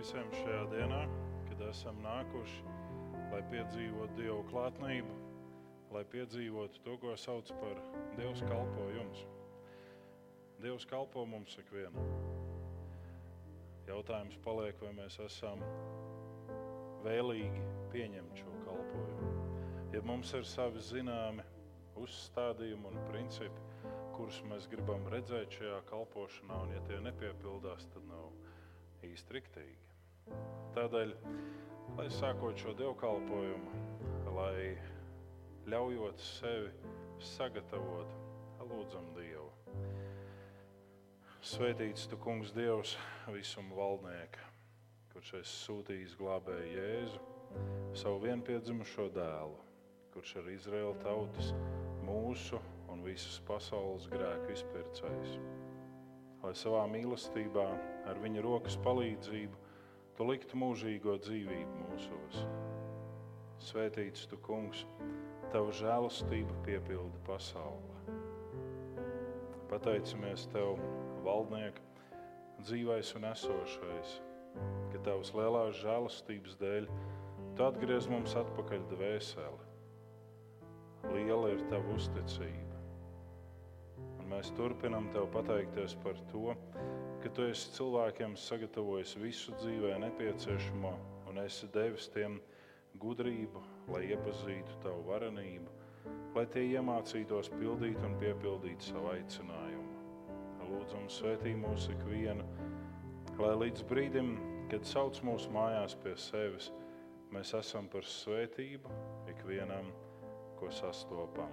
visiem šajā dienā, kad esam nākuši, lai piedzīvotu Dievu klātnību, lai piedzīvotu to, ko sauc par Dievs kalpo jums. Dievs kalpo mums ikvienam. Jautājums paliek, vai mēs esam vēlīgi pieņemt šo kalpojumu. Ja mums ir savi zināmi uzstādījumi un principi, kurus mēs gribam redzēt šajā kalpošanā, un ja tie nepiepildās, tad nav īsti riktīgi. Tādēļ, lai sākot šo dievkalpojumu, lai ļaujot sevi sagatavot, lūdzam Dievu. Svētīts tu, Kungs, Dievs, visuma valdnieka, kurš esi sūtījis glābēju Jēzu, savu vienpiedzimušo dēlu, kurš ir Izraēla tautas, mūsu un visas pasaules grēku izpircējs. Lai savā mīlestībā, ar viņa rokas palīdzību, tu liktu mūžīgo dzīvību mūsos. Svētīts tu, Kungs, tavu žēlastību piepilda pasaule. Pateicamies Tev, valdniek, dzīvais un esošais, ka Tavas lielās žēlastības dēļ Tu atgriez mums atpakaļ dvēseli. Liela ir Tava uzticība. Un mēs turpinam Tev pateikties par to, ka tu esi cilvēkiem sagatavojis visu dzīvē nepieciešamo un esi devis tiem gudrību, lai iepazītu tavu varenību, lai tie iemācītos pildīt un piepildīt savu aicinājumu. Lūdzam, svētī mūsu ikvienu, lai līdz brīdim, kad sauc mūsu mājās pie sevis, mēs esam par svētību ikvienam, ko sastopam.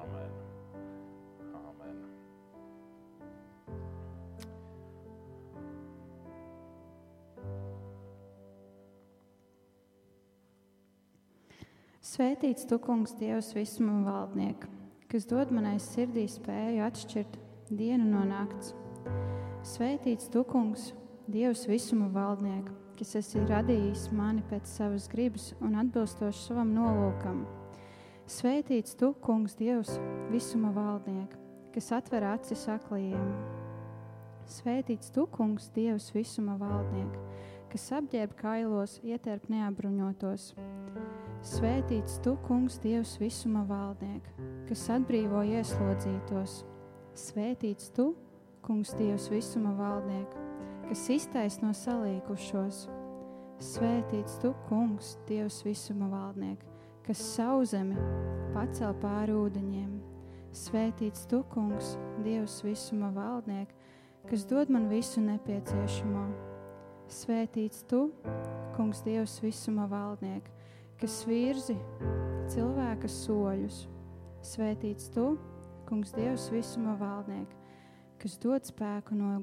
Āmen! Svētīts tu, kungs, Dievs, visuma valdnieka, kas dod manai sirdī spēju atšķirt dienu no nakts. Svētīts tu, kungs, Dievs, visuma valdnieka, kas esi radījis mani pēc savas gribas un atbilstoši savam nolūkam. Svētīts tu, kungs, Dievs, visuma valdnieka, kas atver acis aklajiem. Svētīts tu, kungs, Dievs, visuma valdnieka, kas apģērb kailos, ietērp neapbruņotos. Svētīts tu, kungs, Dievs, visuma valdniek, kas atbrīvo ieslodzītos. Svētīts tu, kungs, Dievs, visuma valdniek, kas iztaisno salīkušos. Svētīts tu, kungs, Dievs, visuma valdniek, kas sauzemi pacel pāri ūdeņiem. Svētīts tu, kungs, Dievs, visuma valdniek, kas dod man visu nepieciešamo. Svētīts tu, kungs, Dievs, visuma valdniek, kas virzi cilvēka soļus. Svētīts tu, Kungs, Dievs, visuma valdniek, kas dod spēku no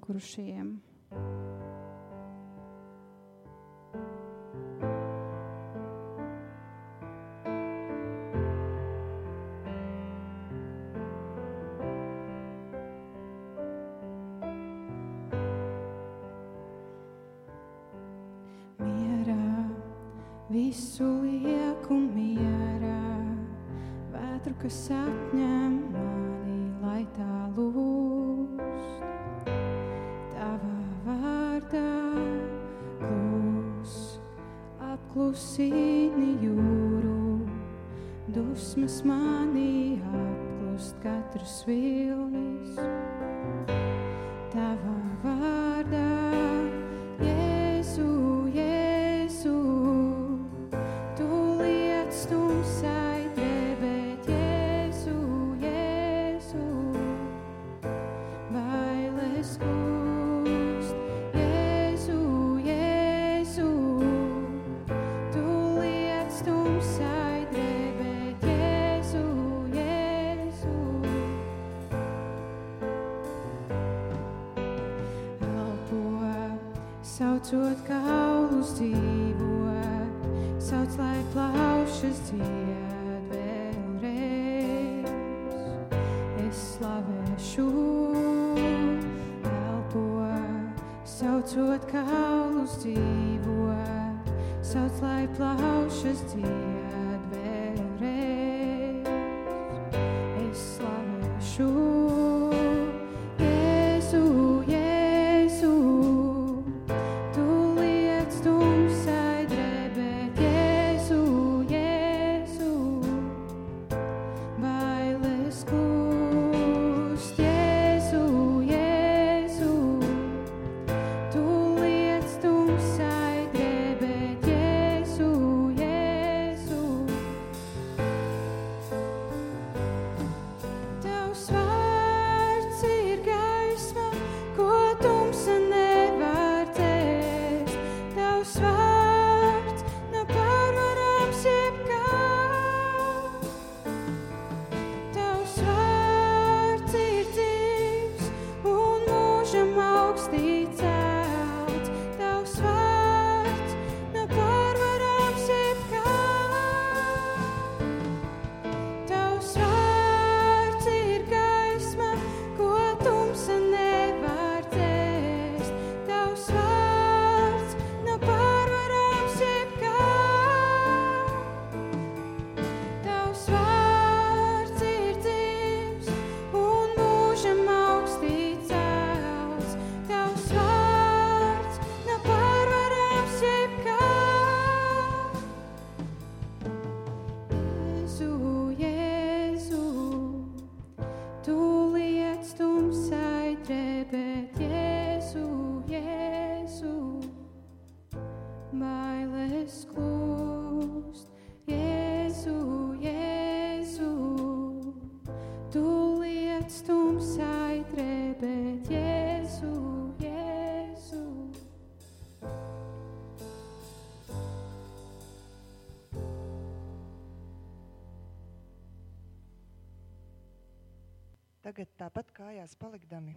Tagad tāpat kājās palikdami,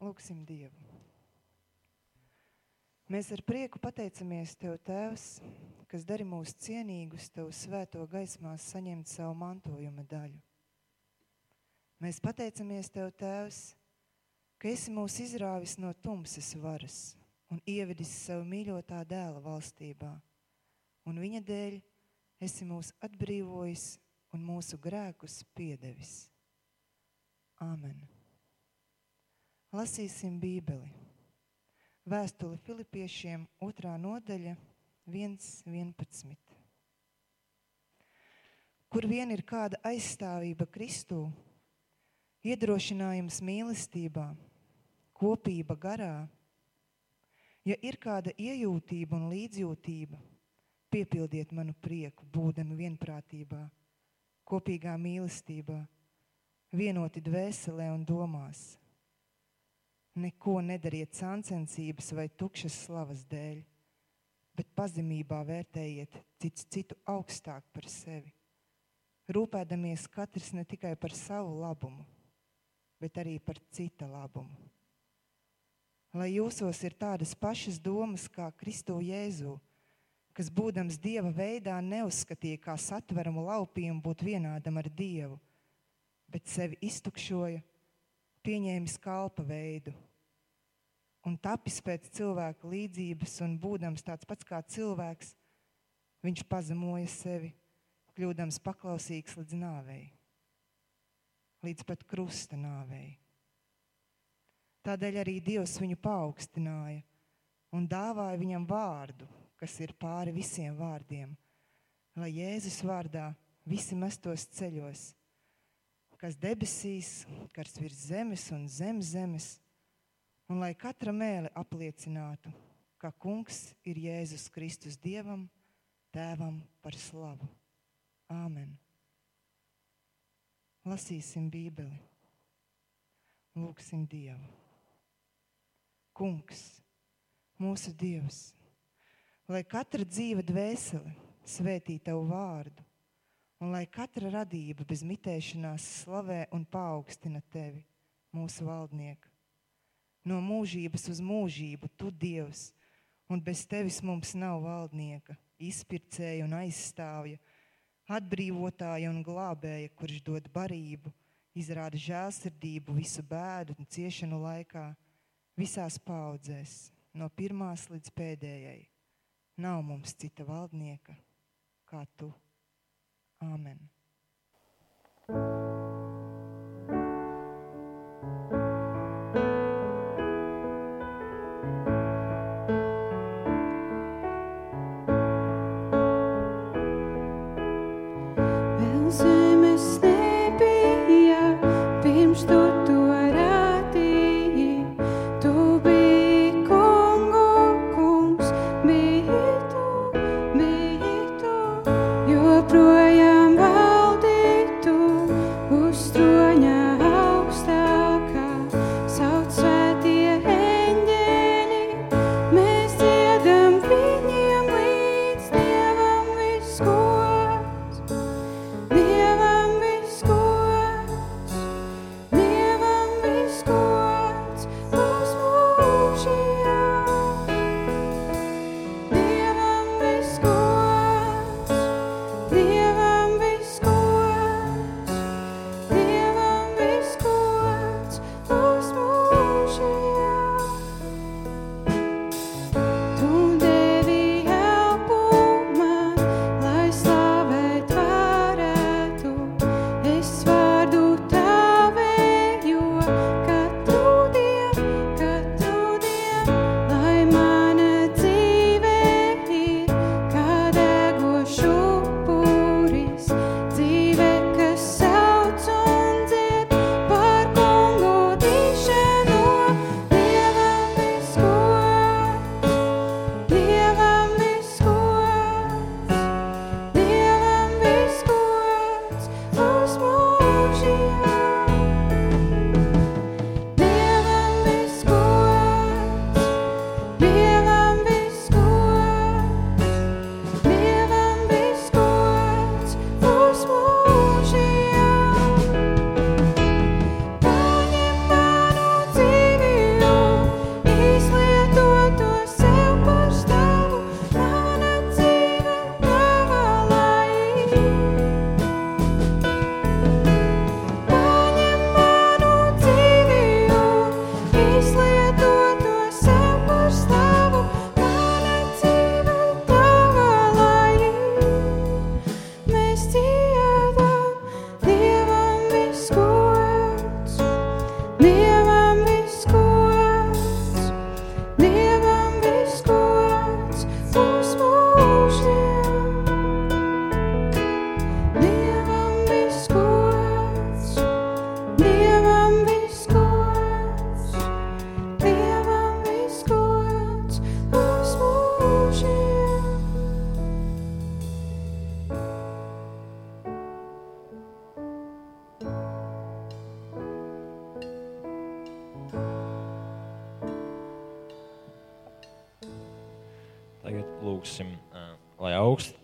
lūgsim Dievu. Mēs ar prieku pateicamies Tev, Tēvs, kas dari mūs cienīgus Tev svēto gaismās saņemt savu mantojuma daļu. Mēs pateicamies Tev, Tēvs, ka esi mūs izrāvis no tumsas varas un ievedis savu mīļotā dēla valstībā, un viņa dēļ esi mūs atbrīvojis un mūsu grēkus piedevis. Āmen. Lasīsim Bībeli. Vēstuli Filipiešiem, otrā nodaļa, 1.11. Kur vien ir kāda aizstāvība Kristū, iedrošinājums mīlestībā, kopība garā, ja ir kāda iejūtība un līdzjūtība, piepildiet manu prieku, būdami vienprātībā, kopīgā mīlestībā vienoti dvēselē un domās. Neko nedariet sāncensības vai tukšas slavas dēļ, bet pazemībā vērtējiet cits citu augstāk par sevi, rūpēdamies katrs ne tikai par savu labumu, bet arī par cita labumu. Lai jūsos ir tādas pašas domas kā Kristu Jēzu, kas būdams Dieva veidā neuzskatīja kā satveramu laupījumu būt vienādam ar Dievu, bet sevi iztukšoja, pieņēmis kalpa veidu un tapis pēc cilvēka līdzības un būdams tāds pats kā cilvēks, viņš pazemoja sevi, kļūdams paklausīgs līdz nāvei, līdz pat krusta nāvei. Tādēļ arī Dievs viņu paaugstināja un dāvāja viņam vārdu, kas ir pāri visiem vārdiem, lai Jēzus vārdā visi mestos ceļos – kas debesīs, kas virs zemes un zem zemes, un lai katra mēle apliecinātu, ka Kungs ir Jēzus Kristus Dievam, Tēvam par slavu. Āmen. Lasīsim Bībeli. Lūksim Dievu. Kungs, mūsu Dievs, lai katra dzīva dvēsele svētī Tavu vārdu, un lai katra radība bez mitēšanās slavē un paaugstina tevi, mūsu valdnieku. No mūžības uz mūžību tu, Dievs, un bez tevis mums nav valdnieka, izpircēja un aizstāvja, atbrīvotāja un glābēja, kurš dod barību, izrāda žēlsirdību visu bēdu un ciešanu laikā, visās paudzēs, no pirmās līdz pēdējai. Nav mums cita valdnieka kā tu. Amen.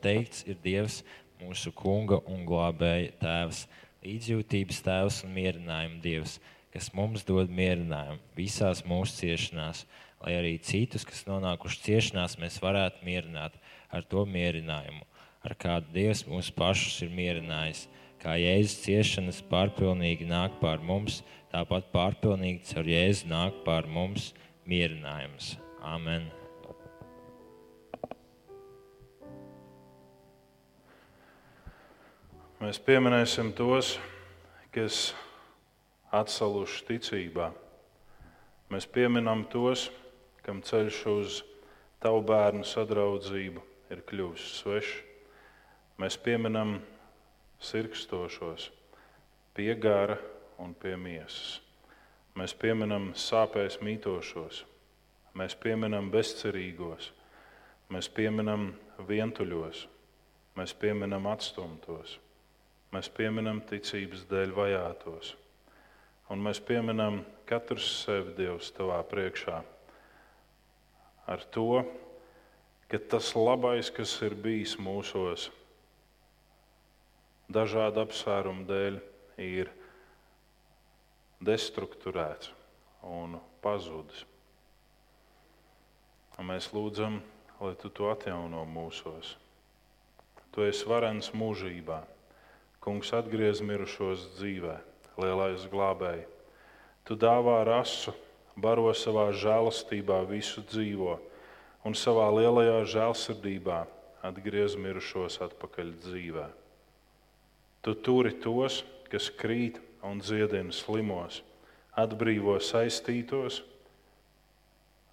Teikts ir Dievs, mūsu kunga un glābēja tēvs, līdzjūtības tēvs un mierinājuma Dievs, kas mums dod mierinājumu visās mūsu ciešanās, lai arī citus, kas nonākuši ciešanās, mēs varētu mierināt ar to mierinājumu, ar kādu Dievs mūs pašus ir mierinājis. Kā Jēzus ciešanas pārpilnīgi nāk pār mums, tāpat pārpilnīgi caur Jēzu nāk pār mums mierinājums. Amen. Mēs pieminēsim tos, kas atsaluši ticībā. Mēs pieminam tos, kam ceļš uz tavu bērnu sadraudzību ir kļuvis svešs. Mēs pieminam sirkstošos, pie gara un pie miesas. Mēs pieminam sāpēs mītošos, mēs pieminam bezcerīgos, mēs pieminam vientuļos, mēs pieminam atstumtos, mēs pieminam ticības dēļ vajātos. Un mēs pieminam katru sevi Dievs tavā priekšā ar to, ka tas labais, kas ir bijis mūsos, dažādu apsvērumu dēļ, ir destruktūrēts un pazudis. Un mēs lūdzam, lai tu to atjauno mūsos. Tu esi varens mūžībā. Kungs atgriez mirušos dzīvē, lielais glābēji. Tu dāvā rasu, baro savā žēlastībā visu dzīvo un savā lielajā žēlsirdībā atgriez mirušos atpakaļ dzīvē. Tu turi tos, kas krīt un dziedina slimos, atbrīvo saistītos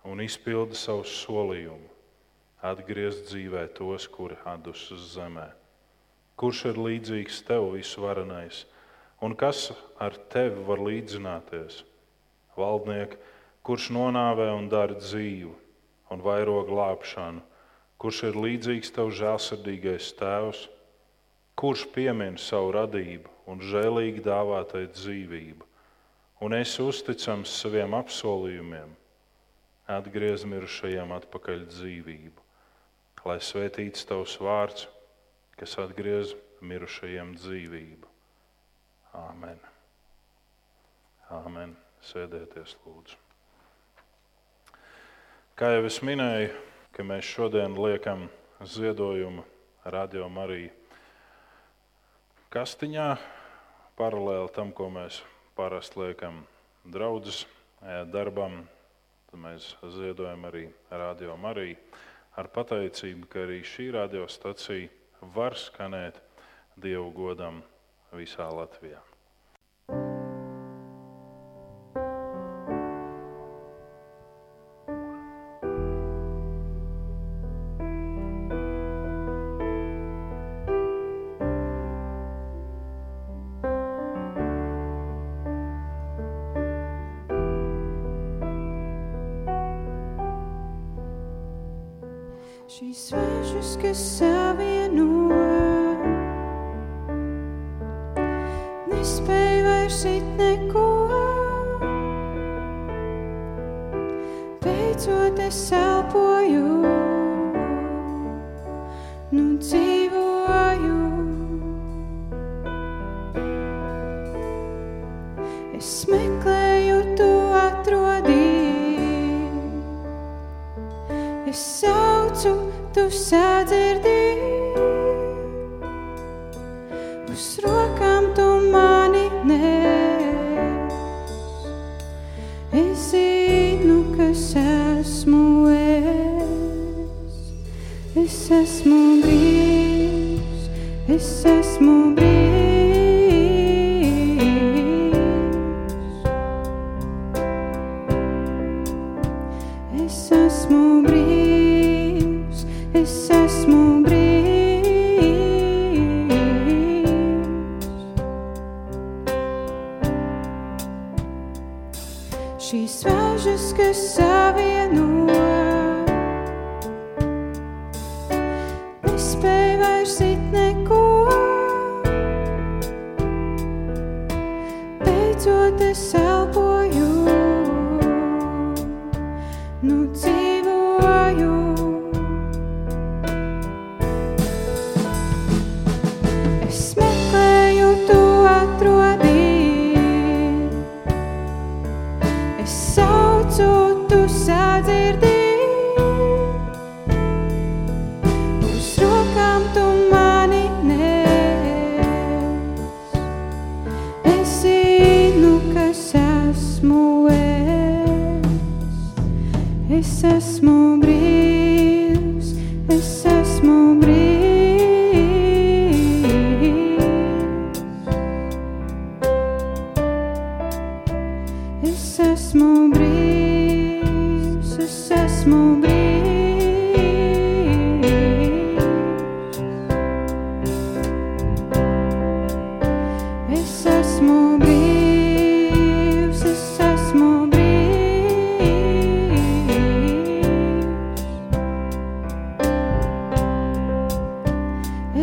un izpilda savu solījumu, atgriezt dzīvē tos, kuri atdus uz zemē. Kurš ir līdzīgs tev, visvarenais, un kas ar tevi var līdzināties? Valdnieki, kurš nonāvē un dara dzīvu un vairo glābšanu, kurš ir līdzīgs tev žēlsirdīgais tēvs, kurš piemin savu radību un žēlīgi dāvātai dzīvību, un es uzticams saviem apsolījumiem, atgriez mirušajiem atpakaļ dzīvību, lai svētīts tavs vārds, kas atgriez mirušajiem dzīvību. Āmen. Āmen. Sēdieties, lūdzu. Kā jau es minēju, ka mēs šodien liekam ziedojumu Radio Mariju kastiņā, paralēli tam, ko mēs parasti liekam draudzes darbam. Tad mēs ziedojam arī Radio Mariju ar pateicību, ka arī šī radiostacija var skanēt Dievu godam visā Latvijā. Šīs vēžas, tu sadzirdi.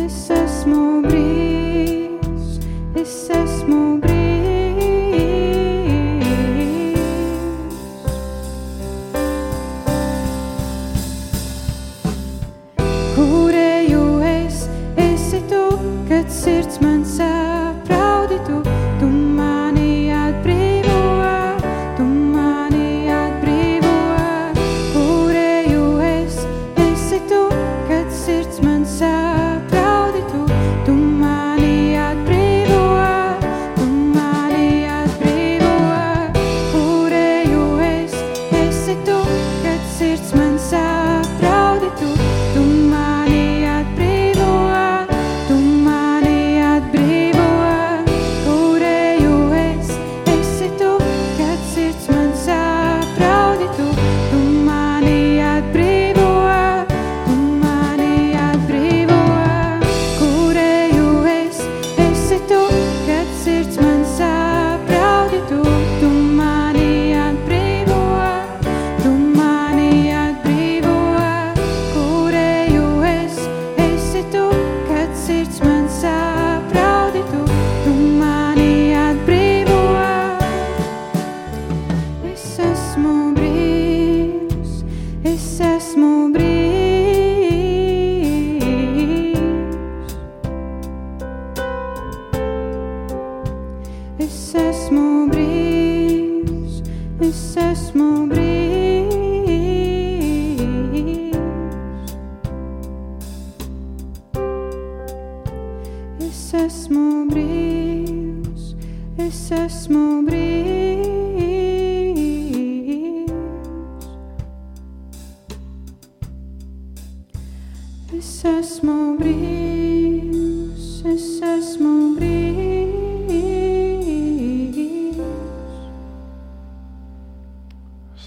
es esmu brīvs.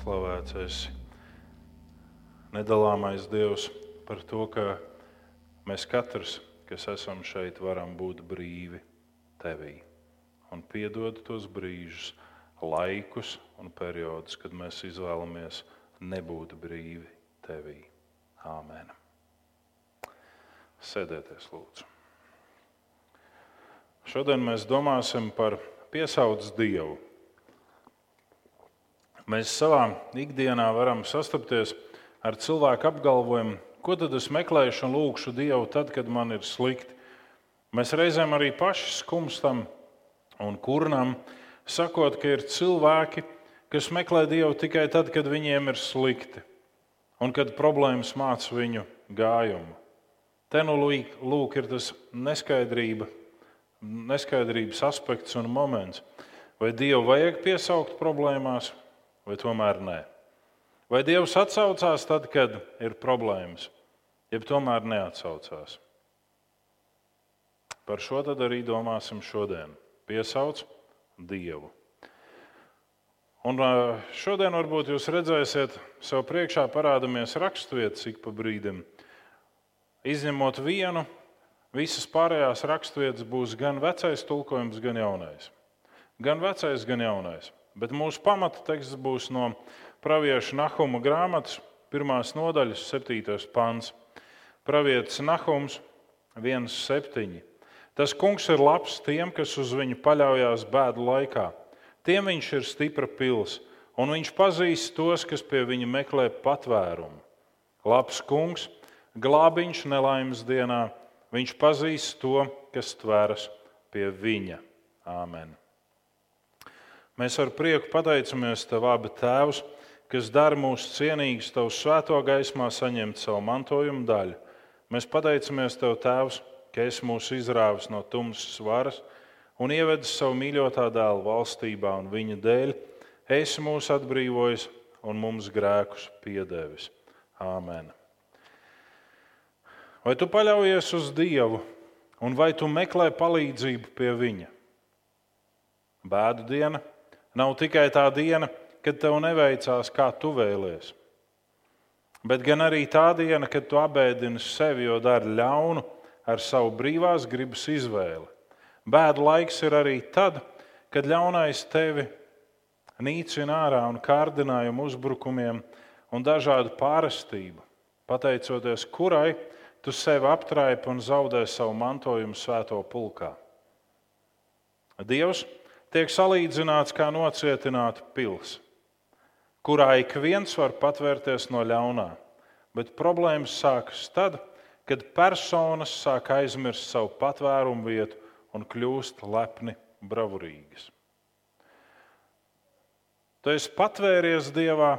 Slavēts esi nedalāmais Dievs par to, ka mēs katrs, kas esam šeit, varam būt brīvi tevī un piedod tos brīžus, laikus un periodus, kad mēs izvēlamies nebūt brīvi tevī. Āmen. Sēdieties, lūdzu. Šodien mēs domāsim par piesauc Dievu. Mēs savā ikdienā varam sastapties ar cilvēku apgalvojumu, ko tad es meklēšu un lūgšu Dievu tad, kad man ir slikti. Mēs reizēm arī paši skumstam un kurnam, sakot, ka ir cilvēki, kas meklē Dievu tikai tad, kad viņiem ir slikti un kad problēmas māca viņu gājumu. Te nu lūk, ir tas neskaidrība, neskaidrības aspekts un moments. Vai Dievu vajag piesaukt problēmās, vai tomēr nē? Vai Dievs atsaucās tad, kad ir problēmas, jeb tomēr neatsaucās? Par šo tad arī domāsim šodien. Piesauc Dievu. Un šodien varbūt jūs redzēsiet, sev priekšā parādāmies raksturvietas ik pa brīdim. Izņemot vienu, visas pārējās raksturvietas būs gan vecais tulkojums, gan jaunais. Gan vecais, gan jaunais. Bet mūsu pamata teksts būs no pravieša Nahuma grāmatas, pirmās nodaļas, septītais pants. Pravietis Nahums 1,7. Tas kungs ir labs tiem, kas uz viņu paļaujas bēdu laikā. Tiem viņš ir stipra pils, un viņš pazīst tos, kas pie viņa meklē patvērumu. Labs kungs, glābiņš nelaimes dienā, viņš pazīst to, kas tveras pie viņa. Āmen. Mēs ar prieku pateicamies Tev, abi Tēvs, kas dara mūs cienīgus Tavu svēto gaismā saņemt savu mantojumu daļu. Mēs pateicamies Tev, Tēvs, ka esi mūs izrāvis no tumsas varas un ievedis savu mīļotā dēla valstībā, un viņa dēļ esi mūs atbrīvojis un mums grēkus piedevis. Āmen. Vai tu paļaujies uz Dievu, un vai tu meklē palīdzību pie Viņa? Bēdu diena nav tikai tā diena, kad tev neveicās, kā tu vēlies, bet gan arī tā diena, kad tu apbēdini sevi, jo dari ļaunu ar savu brīvās gribas izvēli. Bēdu laiks ir arī tad, kad ļaunais tevi nīcina ārā un kārdinājumu uzbrukumiem un dažādu pārestību, pateicoties kurai tu sevi aptraipi un zaudē savu mantojumu svēto pulkā. Dievs tiek salīdzināts kā nocietināta pilsēta, kurā ik viens var patvērties no ļaunā, bet problēmas sākas tad, kad personas sāk aizmirst savu patvērumu vietu un kļūst lepni bravurīgas. Tu esi patvēries Dievā,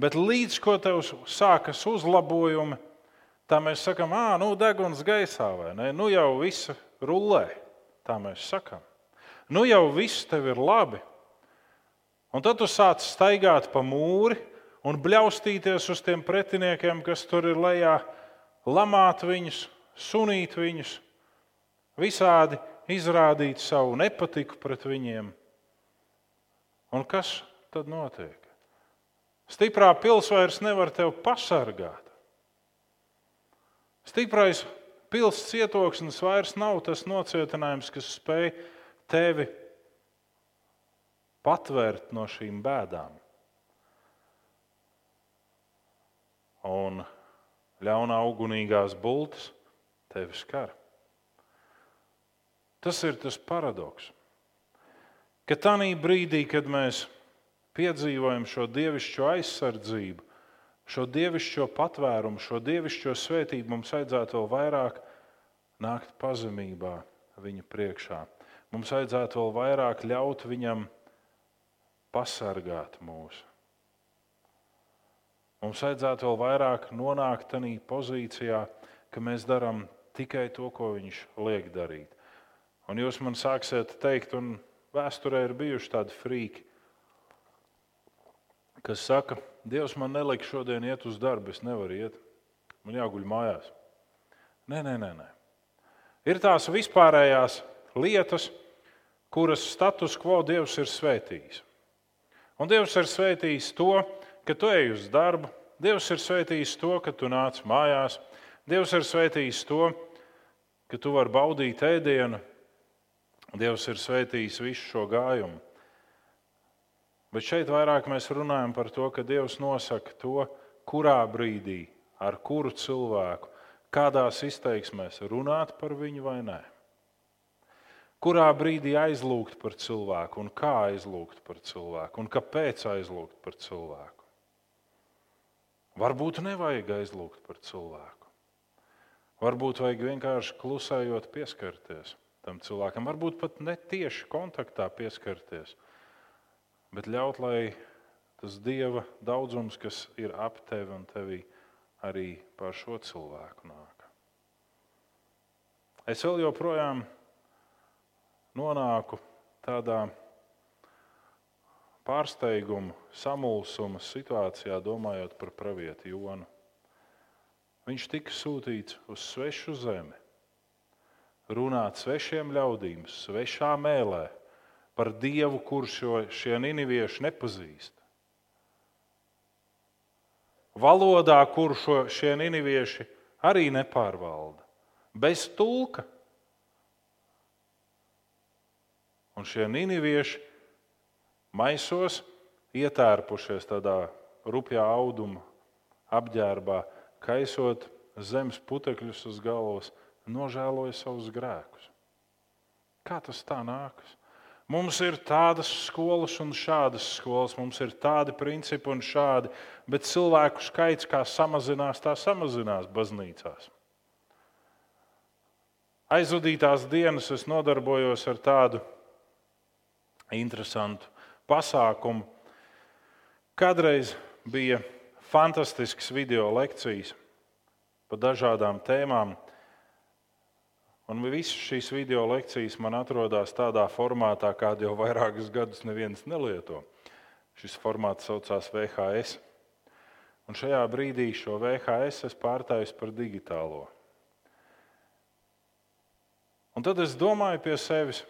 bet līdz ko tev sākas uzlabojumi, tā mēs sakām, ah, nu, deguns gaisā vai ne? Nu jau viss rullē. Tā mēs sakām. Nu jau viss tev ir labi. Un tad tu sāc staigāt pa mūri un bļaustīties uz tiem pretiniekiem, kas tur ir lejā, lamāt viņus, sunīt viņus, visādi izrādīt savu nepatiku pret viņiem. Un kas tad notiek? Stiprā pils vairs nevar tevi pasargāt. Stiprais pils cietoksnis vairs nav tas nocietinājums, kas spēj tevi patvērt no šīm bēdām. Un ļaunā ugunīgās bultas tevi skar. Tas ir tas paradoks. Ka tajā brīdī, kad mēs piedzīvojam šo dievišķo aizsardzību, šo dievišķo patvērumu, šo dievišķo svētību, mums vajadzētu vēl vairāk nākt pazemībā viņa priekšā. Mums vajadzētu vēl vairāk ļaut viņam pasargāt mūs. Mums vajadzētu vēl vairāk nonākt tādā pozīcijā, ka mēs darām tikai to, ko viņš liek darīt. Un jūs man sāksiet teikt, un vēsturē ir bijuši tādi frīki, kas saka, Dievs man nelika šodien iet uz darbu, es nevaru iet, man jāguļ mājās. Nē, nē, nē. nē. Ir tās vispārējās lietas, kuras status quo Dievs ir svētījis. Un Dievs ir svētījis to, ka tu ej uz darbu, Dievs ir svētījis to, ka tu nāc mājās, Dievs ir svētījis to, ka tu vari baudīt ēdienu, Dievs ir svētījis visu šo gājumu. Bet šeit vairāk mēs runājam par to, ka Dievs nosaka to, kurā brīdī, ar kuru cilvēku, kādās izteiksmēs runāt par viņu vai nē. Kurā brīdī aizlūgt par cilvēku, un kā aizlūgt par cilvēku, un kāpēc aizlūgt par cilvēku. Varbūt nevajag aizlūgt par cilvēku. Varbūt vajag vienkārši klusējot pieskarties tam cilvēkam, varbūt pat ne tieši kontaktā pieskarties bet ļaut, lai tas dieva daudzums, kas ir ap tevi un tevī, arī par šo cilvēku nāk. Es vēl joprojām nonāku tādā pārsteiguma, samulsuma situācijā, domājot par pravieti Jonu. Viņš tika sūtīts uz svešu zemi, runāt svešiem ļaudīm, svešā mēlē, par Dievu, kurš šie ninivieši nepazīst. Valodā, kuru šie ninivieši arī nepārvalda, bez tulka. Un šie ninivieši maisos, ietērpušies tādā rupjā auduma apģērbā, kaisot zemes putekļus uz galvas, nožēloja savus grēkus. Kā tas tā nākas? Mums ir tādas skolas un šādas skolas, mums ir tādi principi un šādi, bet cilvēku skaits kā samazinās, tā samazinās baznīcās. Aizvadītās dienas es nodarbojos ar tādu interesantu pasākumu. Kādreiz bija fantastisks video lekcijas par dažādām tēmām. Un visas šīs video lekcijas man atrodas tādā formātā, kādu jau vairākus gadus neviens nelieto. Šis formāts saucās VHS. Un šajā brīdī šo VHS es pārtāju par digitālo. Un tad es domāju pie sevis,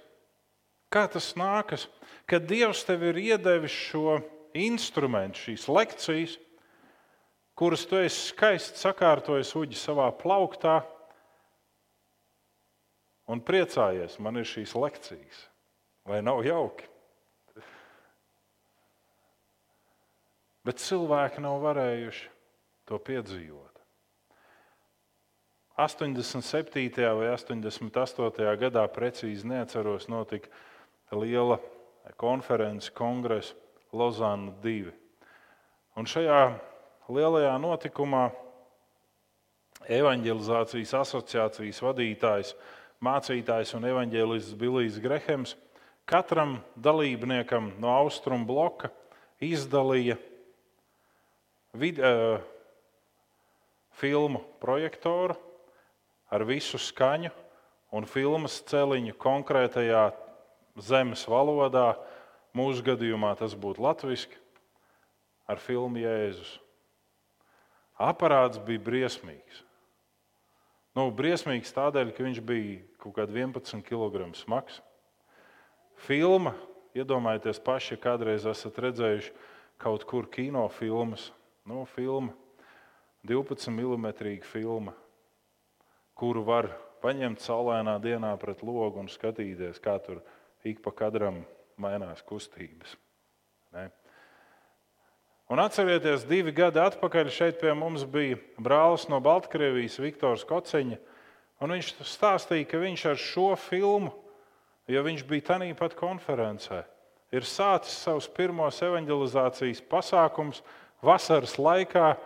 kā tas nākas, kad Dievs tev ir iedevis šo instrumentu, šīs lekcijas, kuras tu esi skaisti sakārtojis uģi savā plauktā un priecājies, man ir šīs lekcijas. Vai nav jauki? Bet cilvēki nav varējuši to piedzīvot. 87. vai 88. gadā, precīzi neatceros, notika liela konference, kongresa Lozana 2. Un šajā lielajā notikumā evanģelizācijas asociācijas vadītājs, mācītājs un evanģēlists Bilijs Grehems katram dalībniekam no austrumu bloka izdalīja vid, uh, filmu projektoru ar visu skaņu un filmas celiņu konkrētajā zemes valodā. Mūsu gadījumā tas būtu latviešu ar filmu Jēzus. Aparāts bija briesmīgs. Nu, briesmīgs tādēļ, ka viņš bija kaut kāds 11 kg smags. Filma, iedomājieties, paši, kādreiz esat redzējuši kaut kur kinofilmas, nu, filma, 12 mm filma, kuru var paņemt saulainā dienā pret logu un skatīties, kā tur ik pa kadram mainās kustības. Ne? Un atcerieties, divi gadi atpakaļ šeit pie mums bija brālis no Baltkrievijas, Viktors Kociņš. Viņš stāstīja, ka viņš ar šo filmu, jo viņš bija tajā pat konferencē, ir sācis savus pirmos evanģelizācijas pasākumus vasaras laikā.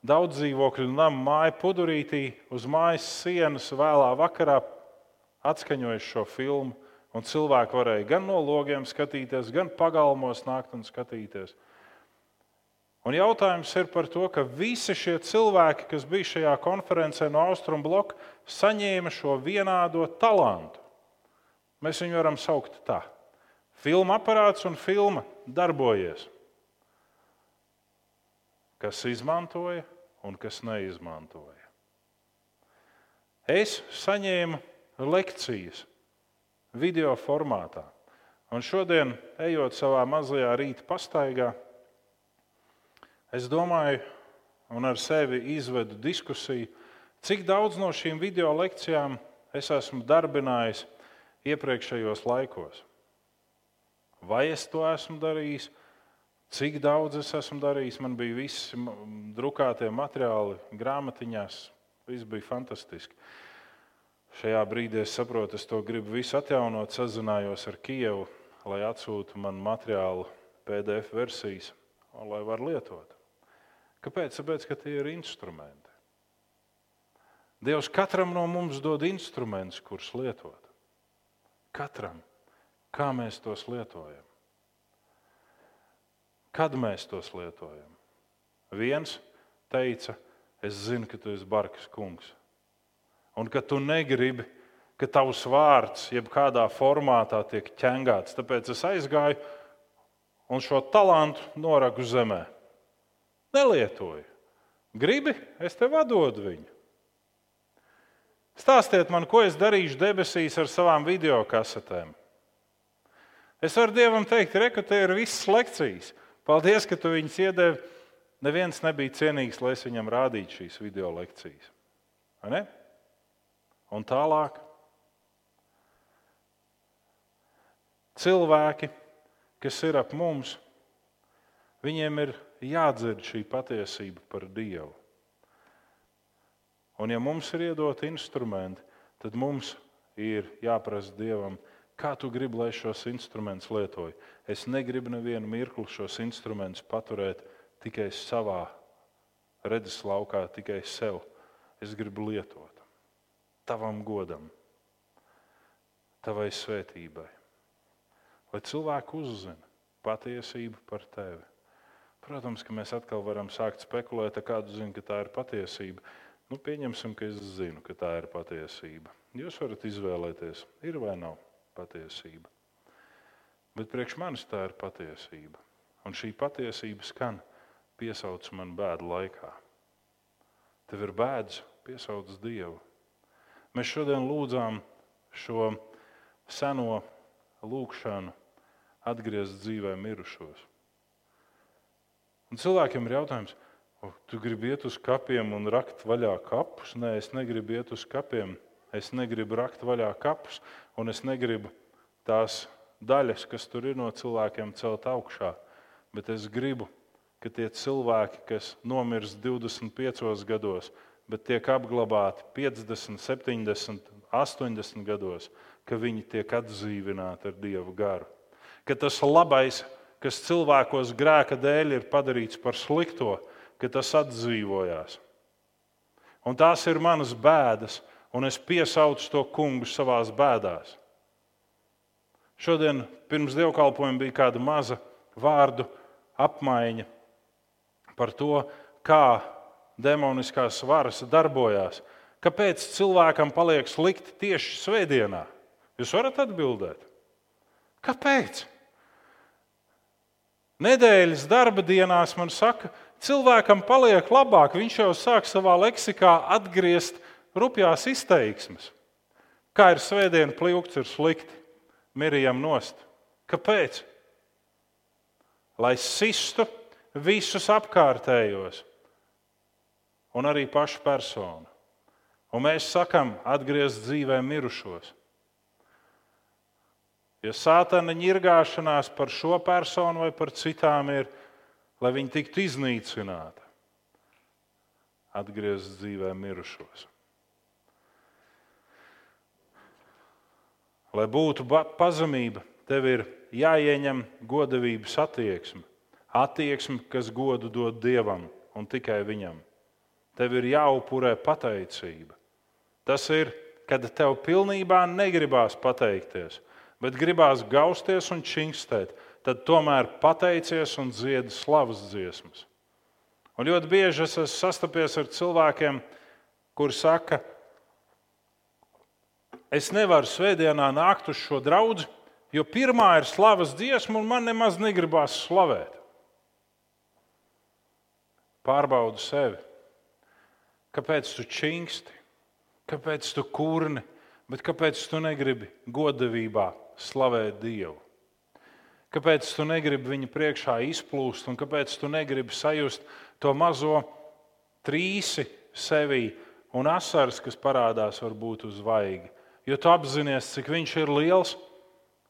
Daudz dzīvokļu namu māju pudurītī uz mājas sienas vēlā vakarā atskaņojis šo filmu. Un cilvēki varēja gan no logiem skatīties, gan pagalmos nākt un skatīties. Un jautājums ir par to, ka visi šie cilvēki, kas bija šajā konferencē no Austrum bloka, saņēma šo vienādo talantu. Mēs viņu varam saukt tā. Filma aparāts un filma darbojies. Kas izmantoja un kas neizmantoja. Es saņēmu lekcijas video formātā. Un šodien, ejot savā mazajā rīta pastaigā, Es domāju, un ar sevi izvedu diskusiju, cik daudz no šīm video lekcijām es esmu darbinājis iepriekšējos laikos. Vai es to esmu darījis, cik daudz es esmu darījis. Man bija visi drukātie materiāli, grāmatiņās. Viss bija fantastiski. Šajā brīdī es saprotu, es to gribu visu atjaunot. Sazinājos ar Kijevu, lai atsūtu man materiālu PDF versijas, un lai var lietot. Kāpēc? Tāpēc, ka tie ir instrumenti. Dievs katram no mums dod instrumentus, kurus lietot. Katram. Kā mēs tos lietojam? Kad mēs tos lietojam? Viens teica, es zinu, ka tu esi Barkas kungs. Un ka tu negribi, ka tavs vārds jebkādā formātā tiek ķengāts. Tāpēc es aizgāju un šo talantu noragu zemē. Nelietoju. Gribi, es tev atdodu viņu. Stāstiet man, ko es darīšu debesīs ar savām video kasetēm. Es varu Dievam teikt, ka te ir visas lekcijas. Paldies, ka tu viņus iedevi. Neviens nebija cienīgs, lai es viņam rādītu šīs video lekcijas. Un tālāk. Cilvēki, kas ir ap mums, viņiem ir jādzird šī patiesība par Dievu. Un, ja mums ir iedoti instrumenti, tad mums ir jāprasa Dievam, kā tu gribi, lai šos instrumentus lietoju. Es negribu nevienu mirkli šos instrumentus paturēt tikai savā redzeslaukā, tikai sev. Es gribu lietot tavam godam, tavai svētībai, lai cilvēki uzzina patiesību par tevi. Protams, ka mēs atkal varam sākt spekulēt, kādu zinu, ka tā ir patiesība. Nu, pieņemsim, ka es zinu, ka tā ir patiesība. Jūs varat izvēlēties, ir vai nav patiesība. Bet priekš manis tā ir patiesība. Un šī patiesība skan, piesauc man bēdu laikā. Tev ir bēdas, piesauc Dievu. Mēs šodien lūdzām šo seno lūgšanu, atgriezt dzīvē mirušos. Un cilvēkiem ir jautājums, tu gribi iet uz kapiem un rakt vaļā kapus? Nē, es negribu iet uz kapiem. Es negribu rakt vaļā kapus, un es negribu tās daļas, kas tur ir no cilvēkiem, celt augšā. Bet es gribu, ka tie cilvēki, kas nomirst 25 gados, bet tiek apglabāti 50, 70, 80 gados, ka viņi tiek atdzīvināti ar Dieva garu. Ka tas labais, kas cilvēkos grēka dēļ ir padarīts par slikto, ka tas atdzīvojās. Un tās ir manas bēdas, un es piesaucu to kungu savā bēdās. Šodien pirms dievkalpojuma bija kāda maza vārdu apmaiņa par to, kā demoniskās varas darbojās. Kāpēc cilvēkam paliek slikti tieši svētdienā? Jūs varat atbildēt. Kāpēc? Nedēļas darba dienās man saka, cilvēkam paliek labāk. Viņš jau sāk savā leksikā atgriezt rupjās izteiksmes. Kā ir svētdiena, pļūks ir slikti, mirijam nost. Kāpēc? Lai sistu visus apkārtējos un arī pašu personu. Un mēs sakām, atgriezt dzīvē mirušos. Ja sātana ņirgāšanās par šo personu vai par citām ir, lai viņi tiktu iznīcināti, atgriezt dzīvē mirušos. Lai būtu pazemība, tev ir jāieņem godavības attieksme. Attieksme, kas godu dod Dievam un tikai Viņam. Tev ir jāupurē pateicība. Tas ir, kad tev pilnībā negribās pateikties, bet gribās gausties un čingstēt, tad tomēr pateicies un dziedi slavas dziesmas. Un ļoti bieži es esmu sastapies ar cilvēkiem, kuri saka, es nevaru svētdienā nākt uz šo draugu, jo pirmā ir slavas dziesma, un man nemaz negribās slavēt. Pārbaudu sevi. Kāpēc tu čingsti? Kāpēc tu kurni? Bet kāpēc tu negribi godavībā slavēt Dievu? Kāpēc tu negribi viņa priekšā izplūst, un kāpēc tu negribi sajust to mazo trīsi sevī un asaras, kas parādās varbūt uz vaigi? Jo tu apzinājies, cik viņš ir liels,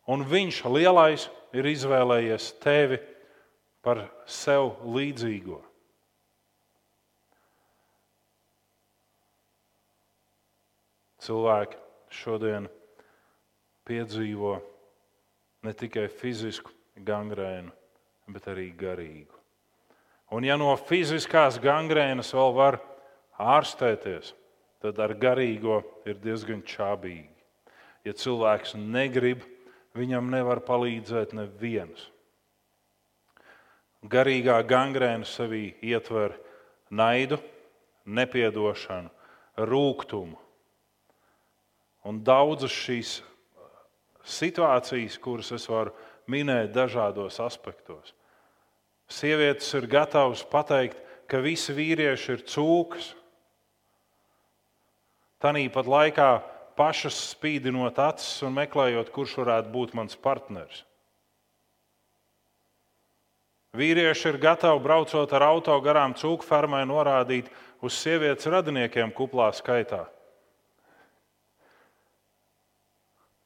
un viņš lielais ir izvēlējies tevi par sev līdzīgo. Cilvēki šodien piedzīvo ne tikai fizisku gangrēnu, bet arī garīgu. Un ja no fiziskās gangrēnas vēl var ārstēties, tad ar garīgo ir diezgan čābīgi. Ja cilvēks negrib, viņam nevar palīdzēt neviens. Garīgā gangrēna sevī ietver naidu, nepiedošanu, rūkumu, Un daudzas šīs situācijas, kuras es varu minēt dažādos aspektos. Sievietes ir gatavas pateikt, ka visi vīrieši ir cūkas. Tāpat laikā pašas spīdinot acis un meklējot, kurš varētu būt mans partneris. Vīrieši ir gatavi braucot ar auto garām cūku fermai norādīt uz sievietes radiniekiem kuplā skaitā.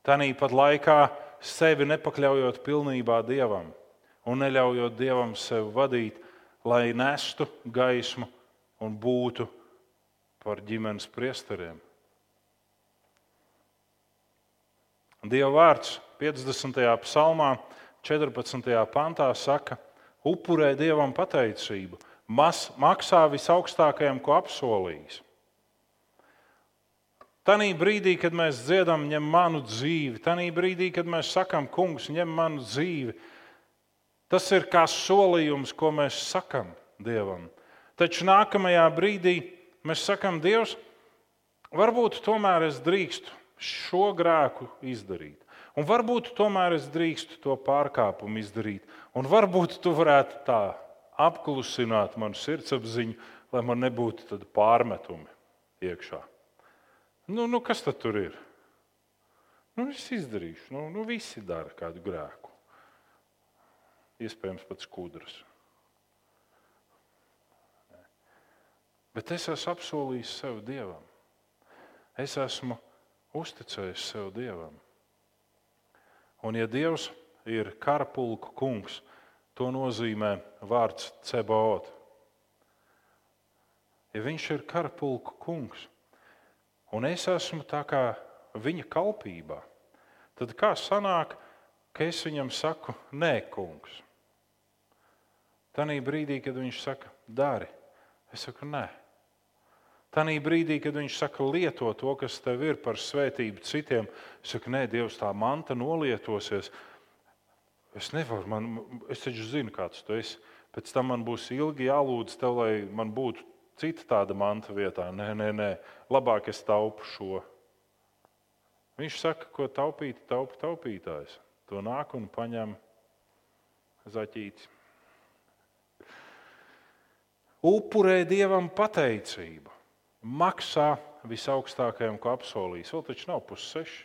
Tāpat laikā sevi nepakļaujot pilnībā dievam un neļaujot dievam sevi vadīt, lai nestu gaismu un būtu par ģimenes priesteriem. Dieva vārds 50. psalmā, 14. pantā saka, upurē dievam pateicību, mas, maksā visaugstākajam, ko apsolījis. Tanī brīdī, kad mēs dziedam, ņem manu dzīvi, tanī brīdī, kad mēs sakām, kungs, ņem manu dzīvi, tas ir kā solījums, ko mēs sakām Dievam. Taču nākamajā brīdī mēs sakām, Dievs, varbūt tomēr es drīkstu šo grēku izdarīt. Un varbūt tomēr es drīkstu to pārkāpumu izdarīt. Un varbūt tu varētu tā apklusināt manu sirdsapziņu, lai man nebūtu pārmetumi iekšā. Nu, nu, kas tad tur ir? Nu, es izdarīšu. Nu, nu, visi dara kādu grēku. Iespējams, pat skudras. Bet es esmu apsolījis sev dievam. Es esmu uzticējis sev dievam. Un, ja Dievs ir karapulku kungs, to nozīmē vārds ceboot. ja viņš ir karapulku kungs, un es esmu tā kā viņa kalpībā, tad kā sanāk, ka es viņam saku, nē, kungs? Tanī brīdī, kad viņš saka, dari, es saku, nē. Tanī brīdī, kad viņš saka, lieto to, kas tev ir par svētību citiem, es saku, nē, Dievs, tā manta nolietosies. Es nevaru, man, es taču zinu, kāds tu esi. Pēc tam man būs ilgi jālūdz tev, lai man būtu cita tāda manta vietā. Nē, nē, nē, labāk es taupu šo. Viņš saka, ko taupīt, taupa taupītājs. To nāk un paņem zaķītis. Upurē dievam pateicību, maksā visaugstākajam, ko apsolījis. Vēl taču nav pusseši.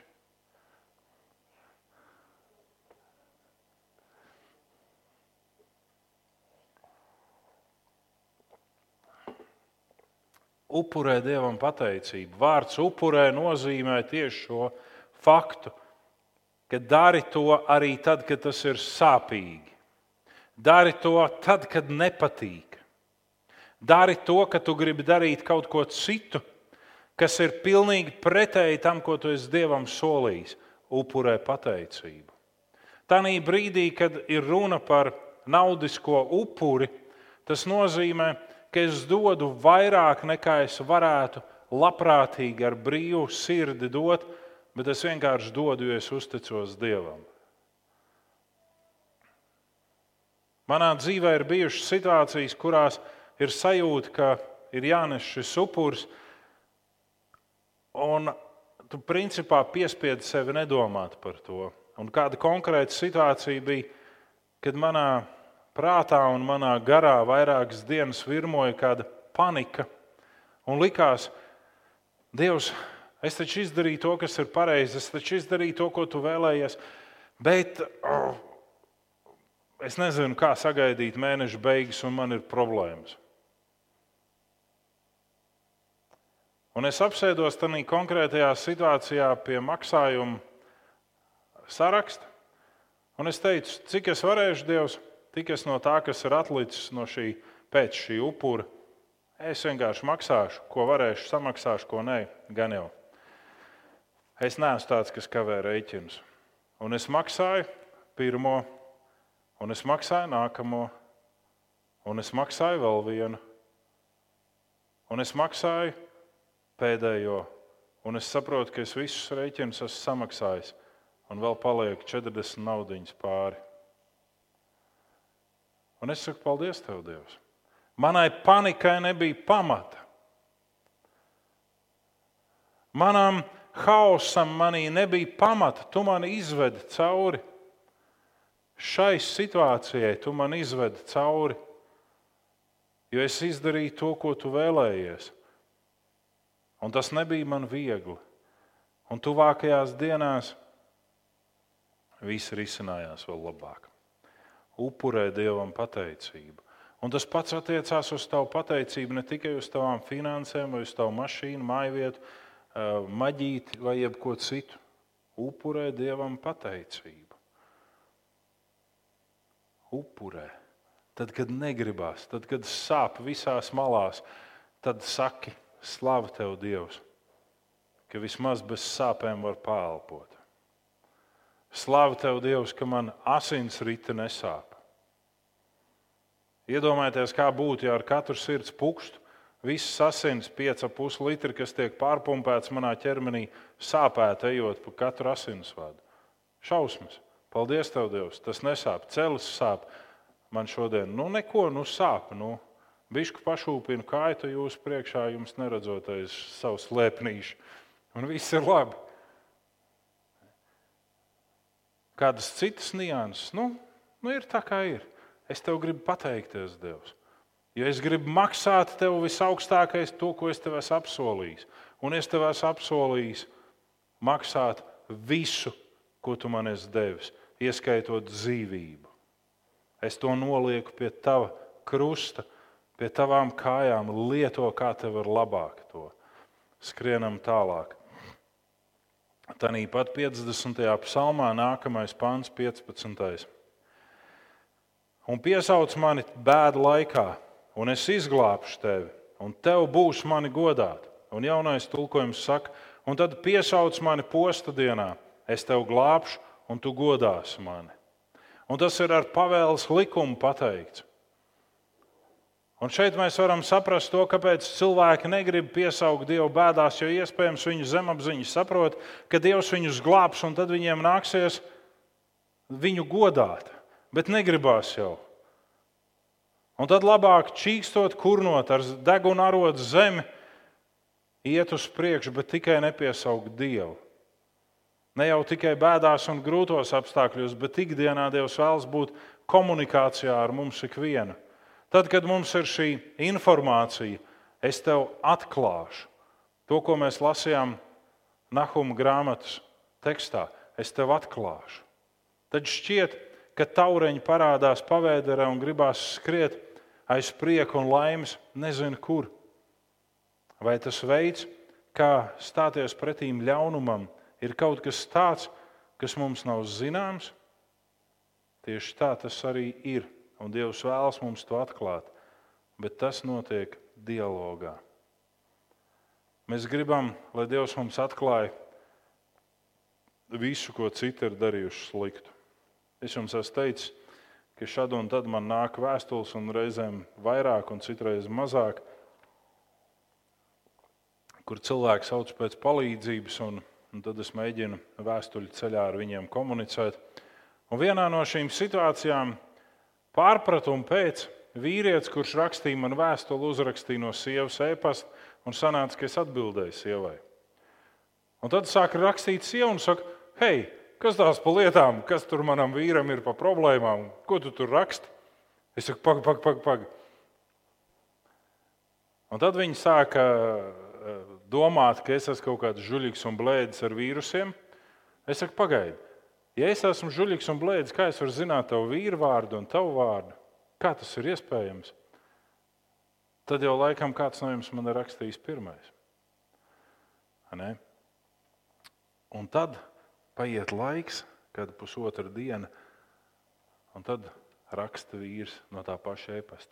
Upurē dievam pateicību. Vārds upurē nozīmē tieši šo faktu, ka dari to arī tad, kad tas ir sāpīgi. Dari to tad, kad nepatīk. Dari to, ka tu gribi darīt kaut ko citu, kas ir pilnīgi pretēji tam, ko tu esi Dievam solījis. Upurē pateicību. Tanī brīdī, kad ir runa par naudisko upuri, tas nozīmē, ka es dodu vairāk nekā es varētu labprātīgi ar brīvu sirdi dot, bet es vienkārši dodu, jo es uzticos Dievam. Manā dzīvē ir bijušas situācijas, kurās ir sajūta, ka ir jānes šis upuris, un tu principā piespiedi sevi nedomāt par to. Un kāda konkrēta situācija bija, kad manā prātā un manā garā vairākas dienas virmoja kāda panika. Un likās, Dievs, es taču izdarīju to, kas ir pareizi, es taču izdarīju to, ko tu vēlējies. Bet oh, es nezinu, kā sagaidīt mēneša beigas, un man ir problēmas. Un es apsēdos tajā konkrētajā situācijā pie maksājuma saraksta, un es teicu, cik es varēšu, Dievs, Tik es no tā, kas ir atlicis no šī, pēc šī upura, es vienkārši maksāšu, ko varēšu, samaksāšu, ko nē, gan jau. Es neesmu tāds, kas kavē rēķinus. Un es maksāju pirmo, un es maksāju nākamo, un es maksāju vēl vienu, un es maksāju pēdējo, un es saprotu, ka es visus rēķinus esmu samaksājis, un vēl paliek 40 naudiņas pāri. Un es saku, paldies, Tev, Dievs. Manai panikai nebija pamata. Manam haosam manī nebija pamata. Tu mani izvedi cauri. Šai situācijai tu man izvedi cauri, jo es izdarīju to, ko tu vēlējies. Un tas nebija man viegli. Un tuvākajās dienās viss risinājās vēl labāk upurē Dievam pateicību. Un tas pats attiecās uz tavu pateicību ne tikai uz tavām finansēm, vai uz tavu mašīnu, mājvietu, maģīti vai jebko citu. Upurē Dievam pateicību. Upurē. Tad, kad negribās, tad, kad sāp visās malās, tad saki, slavu tev, Dievs, ka vismaz bez sāpēm var pāelpot. Slavu tev, Dievs, ka man asins rita nesāp. Iedomājieties, kā būtu, ja ar katru sirds pukstu viss asins, 5,5 litri, kas tiek pārpumpēts manā ķermenī, sāpētu ejot pa katru asinsvadu. Šausmas. Paldies, Tev, Dievs. Tas nesāp. Celis sāp man šodien. Nu, neko, nu sāp. Nu. Bišku pašūpinu kāju jūsu priekšā, jums neredzoties savu slēpnīšu. Un viss ir labi. Kādas citas nianses? Nu, nu ir tā, kā ir. Es tev gribu pateikties, Dievs. Jo es gribu maksāt tev visaugstākais to, ko es tev esmu apsolījis. Un es tev esmu apsolījis maksāt visu, ko tu man esi devis, ieskaitot dzīvību. Es to nolieku pie tava krusta, pie tavām kājām, lieto, kā tev ir labāk to. Skrienam tālāk. Tāpat 50. psalmā nākamais pāns, 15 un piesauc mani bēdu laikā, un es izglābšu tevi. un tev būs mani godāt. Un jaunais tulkojums saka, un tad piesauc mani posta dienā, es tev glābšu, un tu godāsi mani. Un tas ir ar pavēles likumu pateikts. Un šeit mēs varam saprast to, kāpēc cilvēki negrib piesaukt Dievu bēdās, jo iespējams viņu zemapziņa saprot, ka Dievs viņus glābs un tad viņiem nāksies viņu godāt. Bet negribās jau. Un tad labāk čīkstot, kurnot ar degunu arodu zemi, iet uz priekšu, bet tikai nepiesaukt Dievu. Ne jau tikai bēdās un grūtos apstākļos, bet ikdienā Dievs vēlas būt komunikācijā ar mums ikvienu. Tad, kad mums ir šī informācija, es tev atklāšu to, ko mēs lasījām Nahuma grāmatas tekstā. Es tev atklāšu. Tad šķiet, ka taureņi parādās pavēderē un gribās skriet aiz prieka un laimes, nezinu kur. Vai tas veids, kā stāties pretīm ļaunumam, ir kaut kas tāds, kas mums nav zināms? Tieši tā tas arī ir un Dievs vēlas mums to atklāt, bet tas notiek dialogā. Mēs gribam, lai Dievs mums atklāja visu, ko citi ir darījuši sliktu. Es jums esmu teicis, ka šad un tad man nāk vēstules, un reizēm vairāk, un citreiz mazāk, kur cilvēks sauc pēc palīdzības, un, un tad es mēģinu vēstuļu ceļā ar viņiem komunicēt. Un vienā no šīm situācijām Pārpratumu pēc vīrietis, kurš rakstīja man vēstuli, uzrakstīja no sievas e-pasta un sanāca, ka es atbildēju sievai. Un tad sāka rakstīt sieva un saka, hei, kas tās pa lietām, kas tur manam vīram ir pa problēmām, ko tu tur raksti? Es saku, pagaidi, pagaidi, pagaidi. Pag. Un tad viņi sāka eh, domāt, ka es esmu kaut kāds žuļīgs un blēdis ar vīrusiem. Es saku, pagaidi, Ja es esmu žuļīgs un blēdis, kā es varu zināt tavu vīru vārdu un tavu vārdu? Kā tas ir iespējams? Tad jau laikam kāds no jums man ir rakstījis pirmais. Ne? Un tad paiet laiks, kad pusotra diena, un tad raksta vīrs no tā paša e-pasta.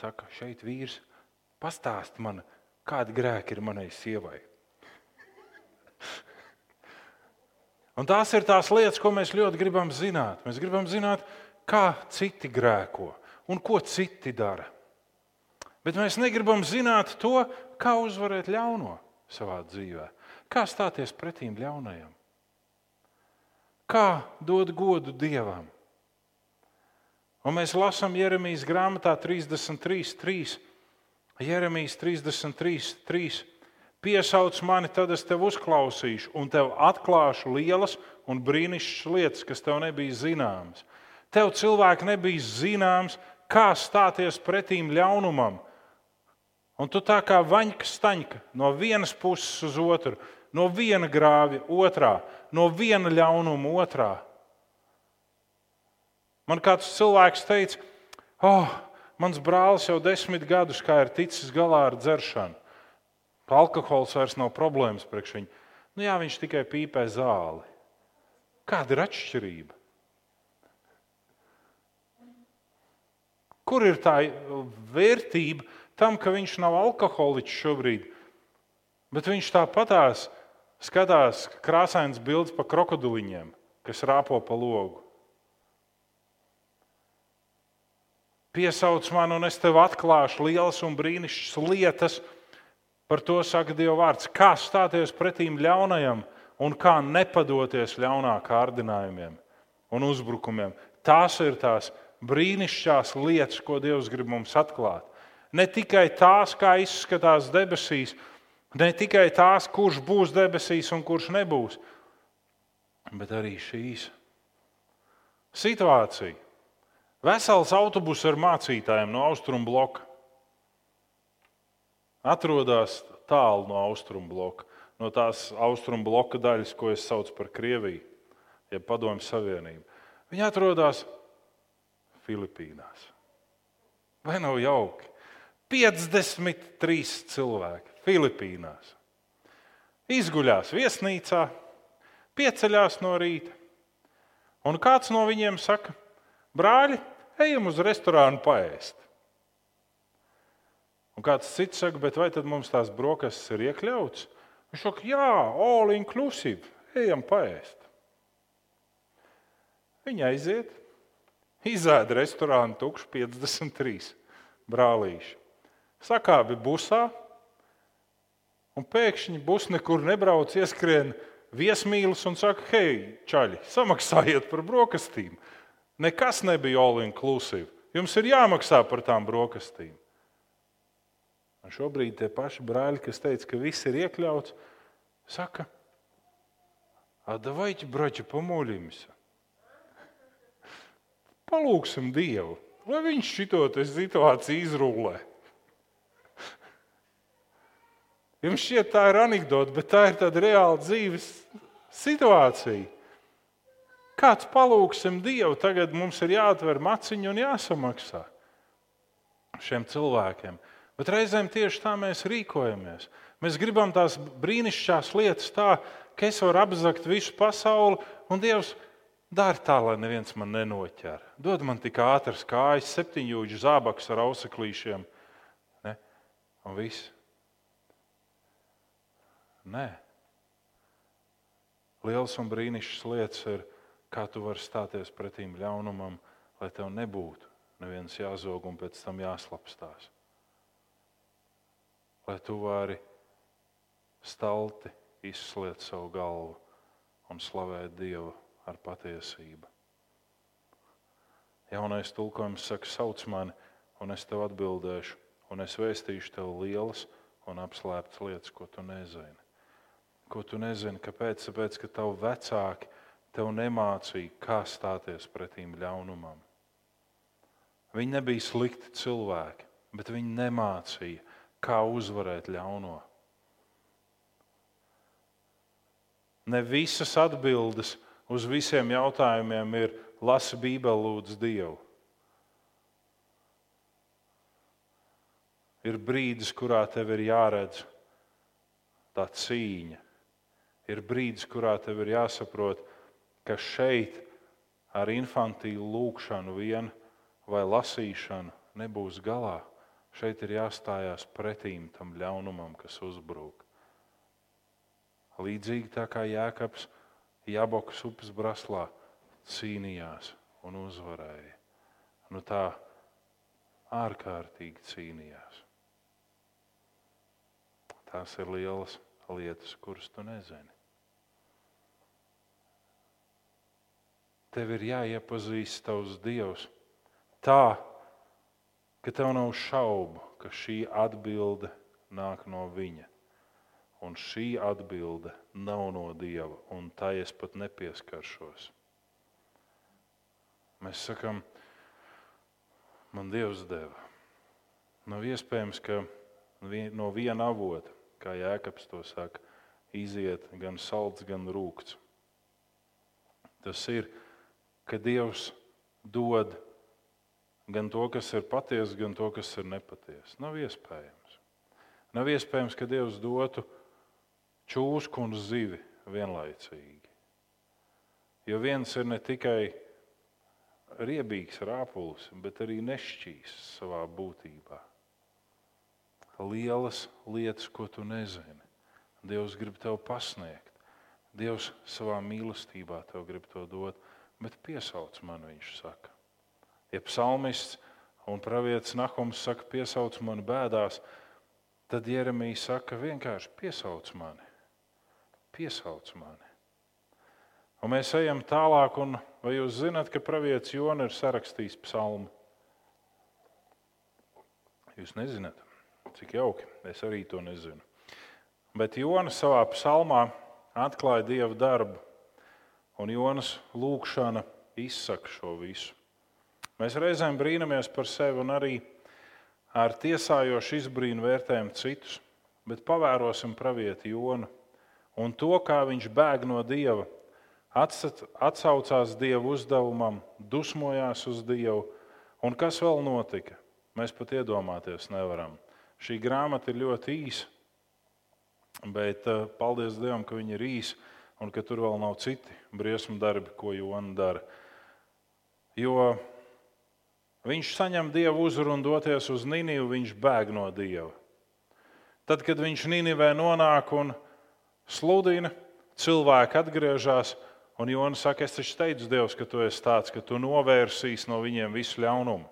Saka, šeit vīrs pastāst man, kādi grēki ir manai sievai. Un tās ir tās lietas, ko mēs ļoti gribam zināt. Mēs gribam zināt, kā citi grēko un ko citi dara. Bet mēs negribam zināt to, kā uzvarēt ļauno savā dzīvē, kā stāties pretīm ļaunajam, kā dot godu dievam. Un mēs lasām Jeremijas grāmatā 33, 3. Jeremijas 33, 3. Piesauc mani, tad es tevi uzklausīšu, un tev atklāšu lielas un brīnišķīgas lietas, kas tev nebija zināmas. Tev cilvēki nebija zināms, kā stāties pretīm ļaunumam. Un tu tā kā vaņka staņka no vienas puses uz otru, no viena grāvja otrā, no viena ļaunuma otrā. Man kāds cilvēks teica, oh, mans brālis jau desmit gadus ir ticis galā ar dzeršanu. Alkohols vairs nav problēmas priekš viņa. Nu, jā, viņš tikai pīpē zāli. Kāda ir atšķirība? Kur ir tā vērtība tam, ka viņš nav alkoholiķis šobrīd, bet viņš tāpatās skatās krāsains bildes pa krokodiliņiem, kas rāpo pa logu? Piesauc man, un es tev atklāšu lielas un brīnišķīgas lietas, Par to saka Dieva vārds. Kā stāties pretīm ļaunajam un kā nepadoties ļaunā kārdinājumiem un uzbrukumiem. Tās ir tās brīnišķīgās lietas, ko Dievs grib mums atklāt. Ne tikai tās, kā izskatās debesīs, ne tikai tās, kurš būs debesīs un kurš nebūs, bet arī šīs situācija. Vesels autobus ar mācītājiem no austrumu bloka atrodas tālu no austrumu bloka, no tās austrumu bloka daļas, ko es saucu par Krieviju, jeb Padomju Savienību. Viņi atrodas Filipīnās. Vai nav jauki? 53 cilvēki Filipīnās. Izguļās viesnīcā, pieceļās no rīta. Un kāds no viņiem saka, brāļi, ejam uz restorānu paēst. Un kāds cits saka, vai tad mums tās brokastis ir iekļauts? Viņš saka, jā, all inclusive, ejam paēst. Viņi aiziet, izēda restorānu tukšu 53 brālīši Sakābi busā, un pēkšņi bus nekur nebrauc, ieskrien viesmīlis un saka, hei, čaļi, samaksājiet par brokastīm. Nekas nebija all inclusive. Jums ir jāmaksā par tām brokastīm. Un šobrīd tie paši brāļi, kas teica, ka viss ir iekļauts, saka, а давайте, братья, помолимся. Palūksim Dievu, lai Viņš šito situāciju izrullē. Jums šķiet, tā ir anekdote, bet tā ir tāda reāla dzīves situācija. Kāds palūksim Dievu, tagad mums ir jāatver maciņu un jāsamaksā šiem cilvēkiem. Bet reizēm tieši tā mēs rīkojamies. Mēs gribam tās brīnišķīgās lietas, tā, ka es varu apzakt visu pasauli, un Dievs dara tā, lai neviens man nenoķer. Dod man tik ātras kājas, septiņūģu zābaks ar auseklīšiem. Ne? Un viss. Nē. Liels un brīnišķīgs lietas ir, kā tu vari stāties pretīm ļaunumam, lai tev nebūtu neviens jāzog un pēc tam jāslapstās lai tu vari stalti izsliet savu galvu un slavēt Dievu ar patiesību. Jaunais tulkojums saka, sauc mani, un es tev atbildēšu, un es vēstīšu tev lielas un apslēptas lietas, ko tu nezini. Ko tu nezini, kāpēc? Tāpēc, ka tavi vecāki tev nemācīja, kā stāties pretīm ļaunumam. Viņi nebija slikti cilvēki, bet viņi nemācīja, kā uzvarēt ļauno. Ne visas atbildes uz visiem jautājumiem ir lasi Bībeli, lūdzu Dievu. Ir brīdis, kurā tev ir jāredz tā cīņa. Ir brīdis, kurā tev ir jāsaprot, ka šeit ar infantīlu lūkšanu vien vai lasīšanu nebūs galā. Šeit ir jāstājās pretīm tam ļaunumam, kas uzbrūk. Līdzīgi tā kā Jēkabs Jabokas upes braslā cīnījās un uzvarēja. Nu tā ārkārtīgi cīnījās. Tās ir lielas lietas, kuras tu nezini. Tev ir jāiepazīst tavs Dievs tā, ka tev nav šaubu, ka šī atbilde nāk no viņa. Un šī atbilde nav no Dieva, un tā es pat nepieskaršos. Mēs sakām, man Dievs deva. Nav iespējams, ka no viena avota, kā Jēkabs to saka, iziet gan salds, gan rūkts. Tas ir, ka Dievs dod gan to, kas ir patiesa, gan to, kas ir nepatiesa. Nav iespējams. Nav iespējams, ka Dievs dotu čūsku un zivi vienlaicīgi. Jo viens ir ne tikai riebīgs rāpulis, bet arī nešķīs savā būtībā. Lielas lietas, ko tu nezini, Dievs grib tev pasniegt. Dievs savā mīlestībā tev grib to dot, bet piesauc man, viņš saka. Ja psalmists un pravietis Nahums saka, piesauc mani bēdās, tad Jeremija saka, vienkārši piesauc mani. Piesauc mani. Un mēs ejam tālāk, un vai jūs zināt, ka pravietis Jona ir sarakstījis psalmu? Jūs nezināt, cik jauki. Es arī to nezinu. Bet Jona savā psalmā atklāja Dieva darbu, un Jonas lūkšana izsaka šo visu. Mēs reizēm brīnamies par sevi un arī ar tiesājošu izbrīnu vērtējam citus, bet pavērosim pravieti Jonu un to, kā viņš bēg no Dieva, atsaucās Dieva uzdevumam, dusmojās uz Dievu. Un kas vēl notika? Mēs pat iedomāties nevaram. Šī grāmata ir ļoti īsa, bet uh, paldies Dievam, ka viņa ir īsa un ka tur vēl nav citi briesmu darbi, ko Jona dara. Jo Viņš saņem dievu uzvaru un doties uz Nīniju, viņš bēg no dieva. Tad, kad viņš Nīnivē nonāk un sludina, cilvēki atgriežas, un Jonas saka, es taču teicu, Dievs, ka tu esi tāds, ka tu novērsīsi no viņiem visu ļaunumu.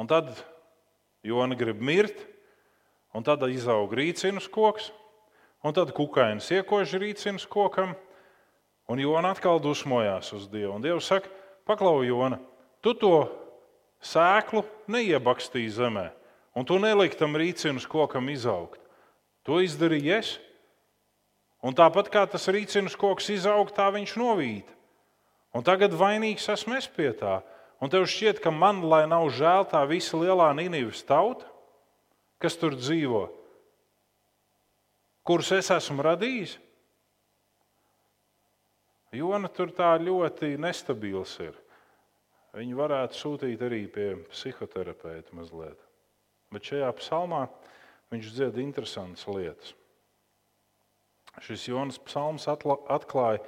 Un tad Jona grib mirt, un tad izaug rīcinas koks, un tad kukainis iekož rīcinas kokam, un Jona atkal dusmojās uz Dievu. Un Dievs saka, paklau, Jona, tu to sēklu neiebakstīji zemē, un tu neliki tam rīcinas kokam izaugt. To izdarīju es. Un tāpat kā tas rīcinas koks izaug, tā viņš novīt. Un tagad vainīgs esmu es pie tā. Un tev šķiet, ka man, lai nav žēl tā visa lielā Nīnivas tauta, kas tur dzīvo, kurus es esmu radījis. Jona tur tā ļoti nestabils ir. Viņu varētu sūtīt arī pie psihoterapeita mazliet. Bet šajā psalmā viņš dzied interesantas lietas. Šis Jonas psalms atklāja,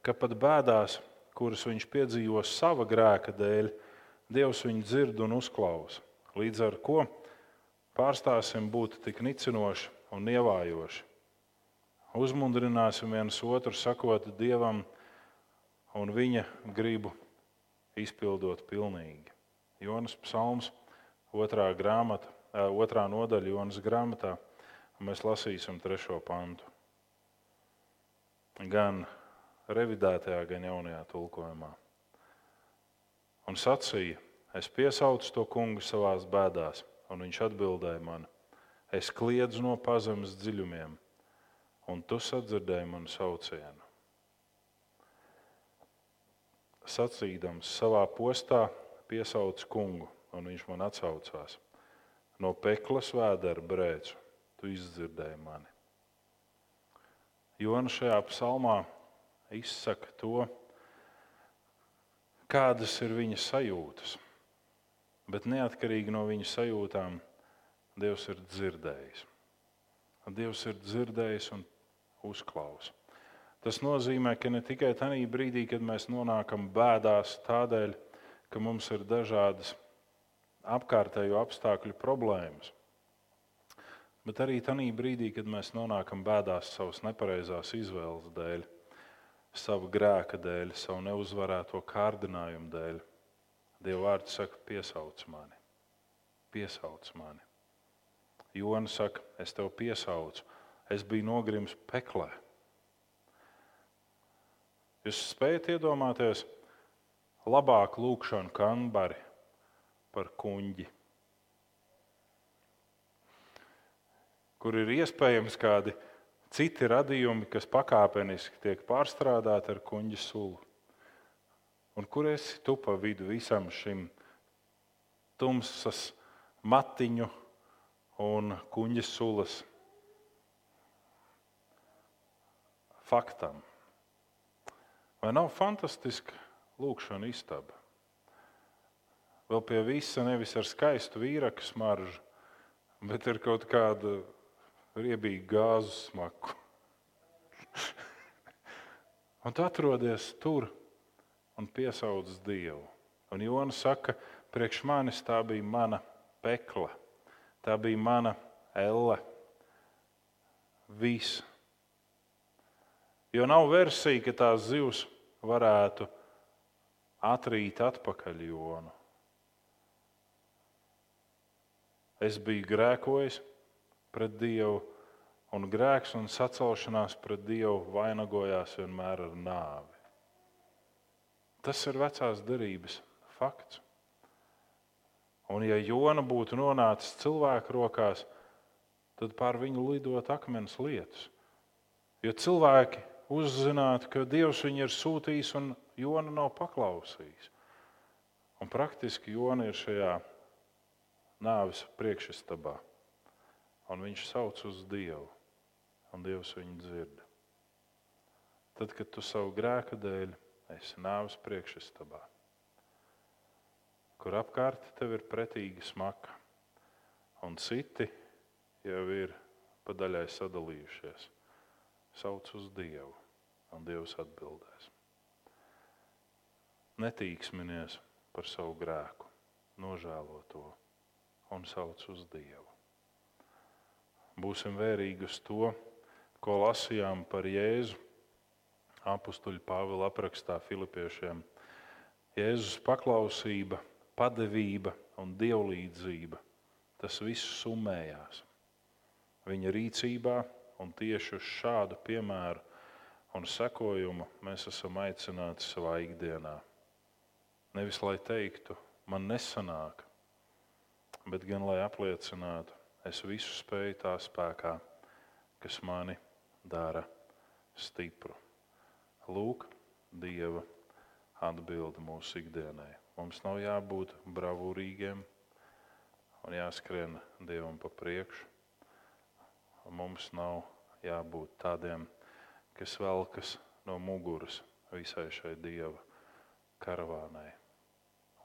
ka pat bēdās, kuras viņš piedzīvo sava grēka dēļ, Dievs viņu dzird un uzklausa. Līdz ar to pārstāsim būt tik nicinoši un ievājoši. Uzmundrināsim viens otru, sakot Dievam un viņa gribu izpildot pilnīgi. Jonas psalms, otrā grāmata, otrā nodaļa Jonas grāmatā, mēs lasīsim trešo pantu. Gan revidētajā, gan jaunajā tulkojumā. Un sacīja, es piesaucu to kungu savā bēdās, un viņš atbildēja man, es kliedzu no pazemes dziļumiem, un tu sadzirdēji manu saucienu. Sacīdams savā postā piesauc kungu, un viņš man atsaucās. No peklas vēdera brēcu, tu izdzirdēji mani. Jona šajā psalmā izsaka to, kādas ir viņa sajūtas. Bet neatkarīgi no viņa sajūtām, Dievs ir dzirdējis. Dievs ir dzirdējis un uzklausījis. Tas nozīmē, ka ne tikai tajā brīdī, kad mēs nonākam bēdās tādēļ, ka mums ir dažādas apkārtējo apstākļu problēmas. Bet arī tajā brīdī, kad mēs nonākam bēdās savas nepareizās izvēles dēļ, savu grēka dēļ, savu neuzvarēto kārdinājumu dēļ, Dieva vārds saka, piesauc mani, piesauc mani. Jona saka, es tev piesaucu, es biju nogrims peklē. Jūs spējat iedomāties labāku lūkšanu kambari par kuģi, kur ir iespējams kādi citi radījumi, kas pakāpeniski tiek pārstrādāti ar kuģa sulu. Un kur esi tu pa vidu visam šim tumsas matiņu un kuģa sulas faktam? Vai nav fantastiska lūkšana istaba? Vēl pie visa nevis ar skaistu vīraku smaržu, bet ar kaut kādu riebīgu gāzu smaku. un tu atrodies tur un piesauc Dievu. Un Jona saka, priekš manis tā bija mana pekla, tā bija mana elle. Viss. Jo nav versija, ka tās zivs varētu atrīt atpakaļ Jonu. Es biju grēkojis pret Dievu, un grēks un sacelšanās pret Dievu vainagojās vienmēr ar nāvi. Tas ir vecās derības fakts. Un, ja Jona būtu nonācis cilvēku rokās, tad pār viņu lidot akmens lietus. Jo cilvēki uzzinātu, ka Dievs viņu ir sūtījis un Jona nav paklausījis. Un praktiski Jona ir šajā nāves priekšstabā. Un viņš sauc uz Dievu, un Dievs viņu dzird. Tad, kad tu savu grēka dēļ esi nāves priekšstabā, kur apkārt tev ir pretīga smaka, un citi jau ir pa daļai sadalījušies, sauc uz Dievu, un Dievs atbildēs. Netīksminies par savu grēku, nožēlo to un sauc uz Dievu. Būsim vērīgi uz to, ko lasījām par Jēzu. Apustuļu Pāvila aprakstā Filipiešiem. Jēzus paklausība, padevība un dievlīdzība. Tas viss summējās viņa rīcībā, un tieši uz šādu piemēru un sekojumu mēs esam aicināti savā ikdienā. Nevis lai teiktu, man nesanāk, bet gan lai apliecinātu, es visu spēju tā spēkā, kas mani dara stipru. Lūk, Dieva atbilde mūsu ikdienai. Mums nav jābūt bravūrīgiem un jāskrien Dievam pa priekšu. Mums nav jābūt tādiem, kas velkas no muguras visai šai Dieva karavānai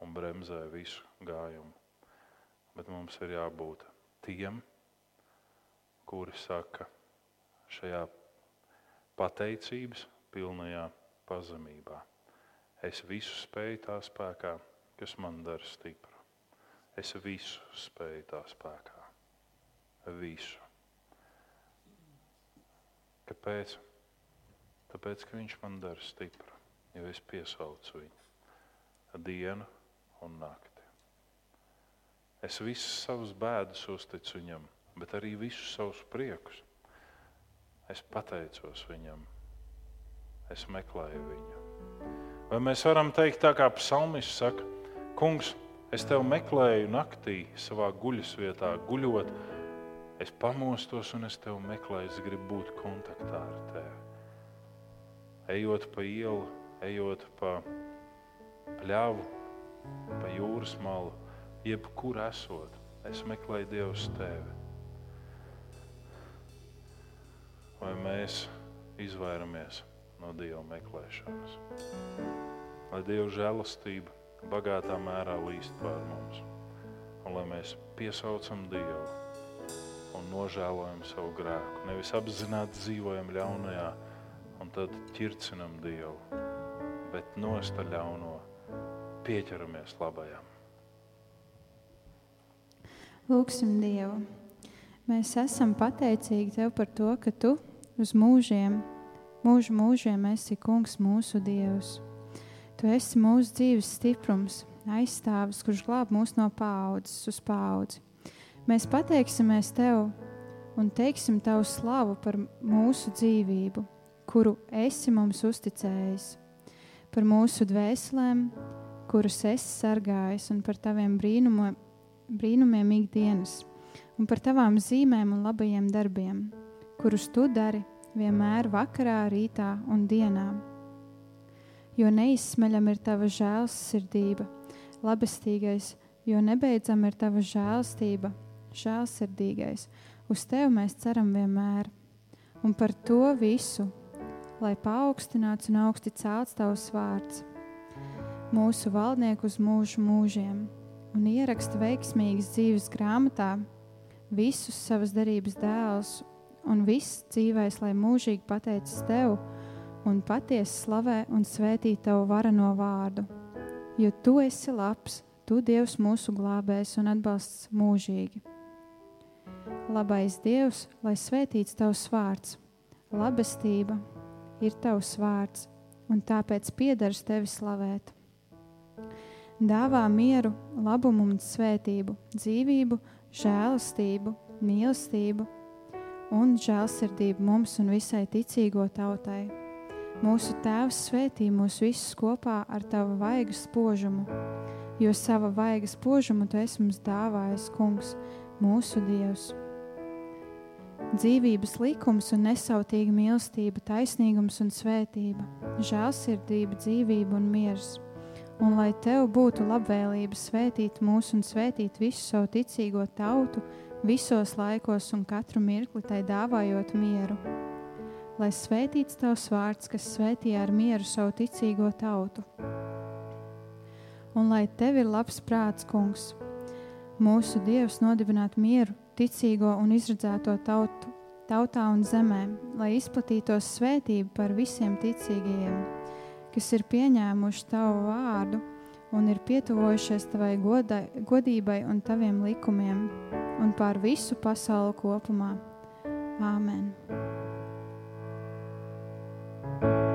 un bremzē visu gājumu bet mums ir jābūt tiem, kuri saka šajā pateicības pilnajā pazemībā. Es visu spēju tā spēkā, kas man dara stipru. Es visu spēju tā spēkā. Visu. Kāpēc? Tāpēc, ka viņš man dara stipru, jo es piesaucu viņu dienu un nakti. Es visus savus bēdus uzticu viņam, bet arī visus savus priekus. Es pateicos viņam, es meklēju viņu. Vai mēs varam teikt, tā kā psalmists saka, Kungs, es tevi meklēju naktī, savā guļas vietā, guļot. Es pamostos un es tevi meklēju, es gribu būt kontaktā ar tevi. Ejot pa ielu, ejot pa pļāvu, pa jūras malu, jebkur esot, es meklēju Dievu tevi. Vai mēs izvairamies no Dieva meklēšanas? Lai Dieva žēlastība bagātā mērā līst pār mums, un lai mēs piesaucam Dievu un nožēlojam savu grēku. Nevis apzināti dzīvojam ļaunajā un tad ķircinam Dievu, bet nosta ļauno pieķeramies labajam. Lūksim Dievu. Mēs esam pateicīgi Tev par to, ka Tu uz mūžiem, mūžu mūžiem esi Kungs mūsu Dievs. Tu esi mūsu dzīves stiprums, aizstāvis, kurš glāb mūs no paudzes uz paudzi. Mēs pateiksimies Tev un teiksim Tavu slavu par mūsu dzīvību, kuru esi mums uzticējis, par mūsu dvēselēm, kuras esi sargājis, un par Taviem brīnumiem brīnumiem ikdienas, un par tavām zīmēm un labajiem darbiem, kurus tu dari vienmēr vakarā, rītā un dienā. Jo neizsmeļam ir tava žēlsirdība, labestīgais, jo nebeidzam ir tava žēlstība, žēlsirdīgais. Uz tevi mēs ceram vienmēr, un par to visu, lai paaugstināts un augsti celts tavs vārds, mūsu valdnieku uz mūžu mūžiem un ieraksta veiksmīgas dzīves grāmatā visus savas darības dēlus, un viss dzīvēs, lai mūžīgi pateicas tev un patiesi slavē un svētī tavu varano vārdu. Jo tu esi labs, tu Dievs mūsu glābējs un atbalsts mūžīgi. Labais Dievs, lai svētīts tavs vārds, labestība ir tavs vārds, un tāpēc piedars tevi slavēt dāvā mieru, labumu un svētību, dzīvību, žēlastību, mīlestību un žēlsirdību mums un visai ticīgo tautai. Mūsu Tēvs svētī mūs visus kopā ar Tavu vaigu spožumu, jo sava vaiga spožumu Tu esi mums dāvājis, Kungs, mūsu Dievs. Dzīvības likums un nesautīga mīlestība, taisnīgums un svētība, žēlsirdība, dzīvība un miers – un lai tev būtu labvēlība svētīt mūs un svētīt visu savu ticīgo tautu visos laikos un katru mirkli tai dāvājot mieru. Lai svētīts tavs vārds, kas svētīja ar mieru savu ticīgo tautu. Un lai tev ir labs prāts, kungs, mūsu Dievs nodibināt mieru, ticīgo un izredzēto tautu, tautā un zemē, lai izplatītos svētība par visiem ticīgajiem kas ir pieņēmuši tavu vārdu un ir pietuvojušies tavai godai, godībai un taviem likumiem, un pār visu pasauli kopumā. Āmen! Žēlastībā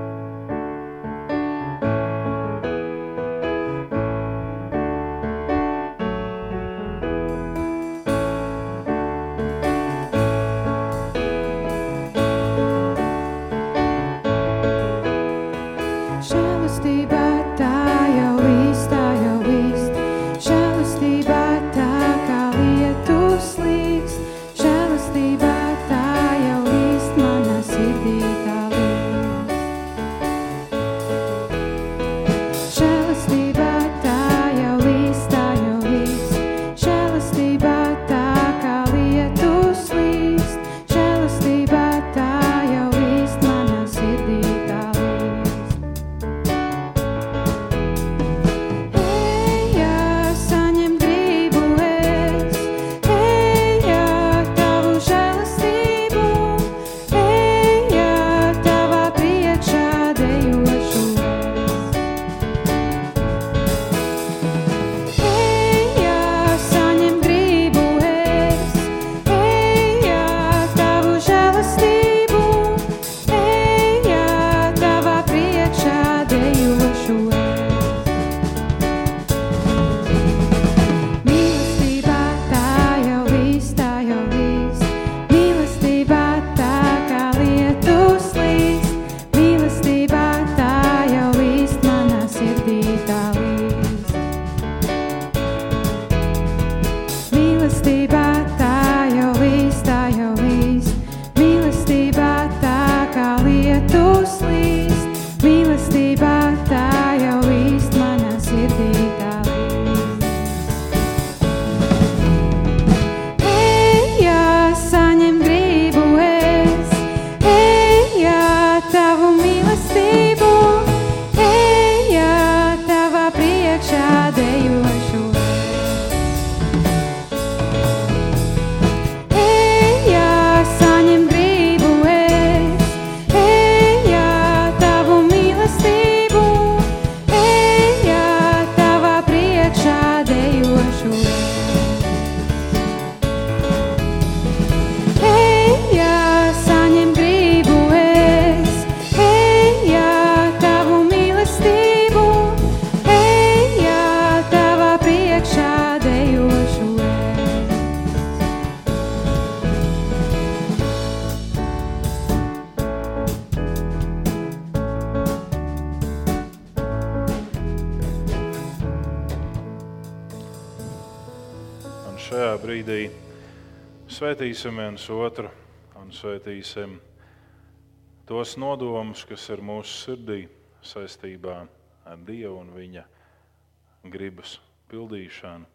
viens otru un svētīsim tos nodomus, kas ir mūsu sirdī saistībā ar Dievu un Viņa gribas pildīšanu.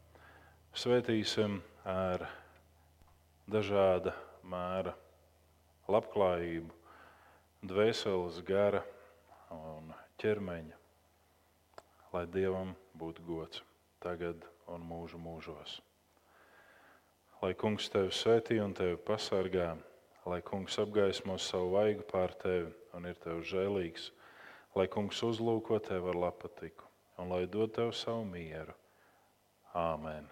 Svētīsim ar dažāda mēra labklājību, dvēseles gara un ķermeņa, lai Dievam būtu gods tagad un mūžu mūžos. Lai kungs tevi svētī un tevi pasargā, lai kungs apgaismo savu vaigu pār tevi un ir tev žēlīgs, lai kungs uzlūko tevi ar lapatiku un lai dod tev savu mieru. Āmen!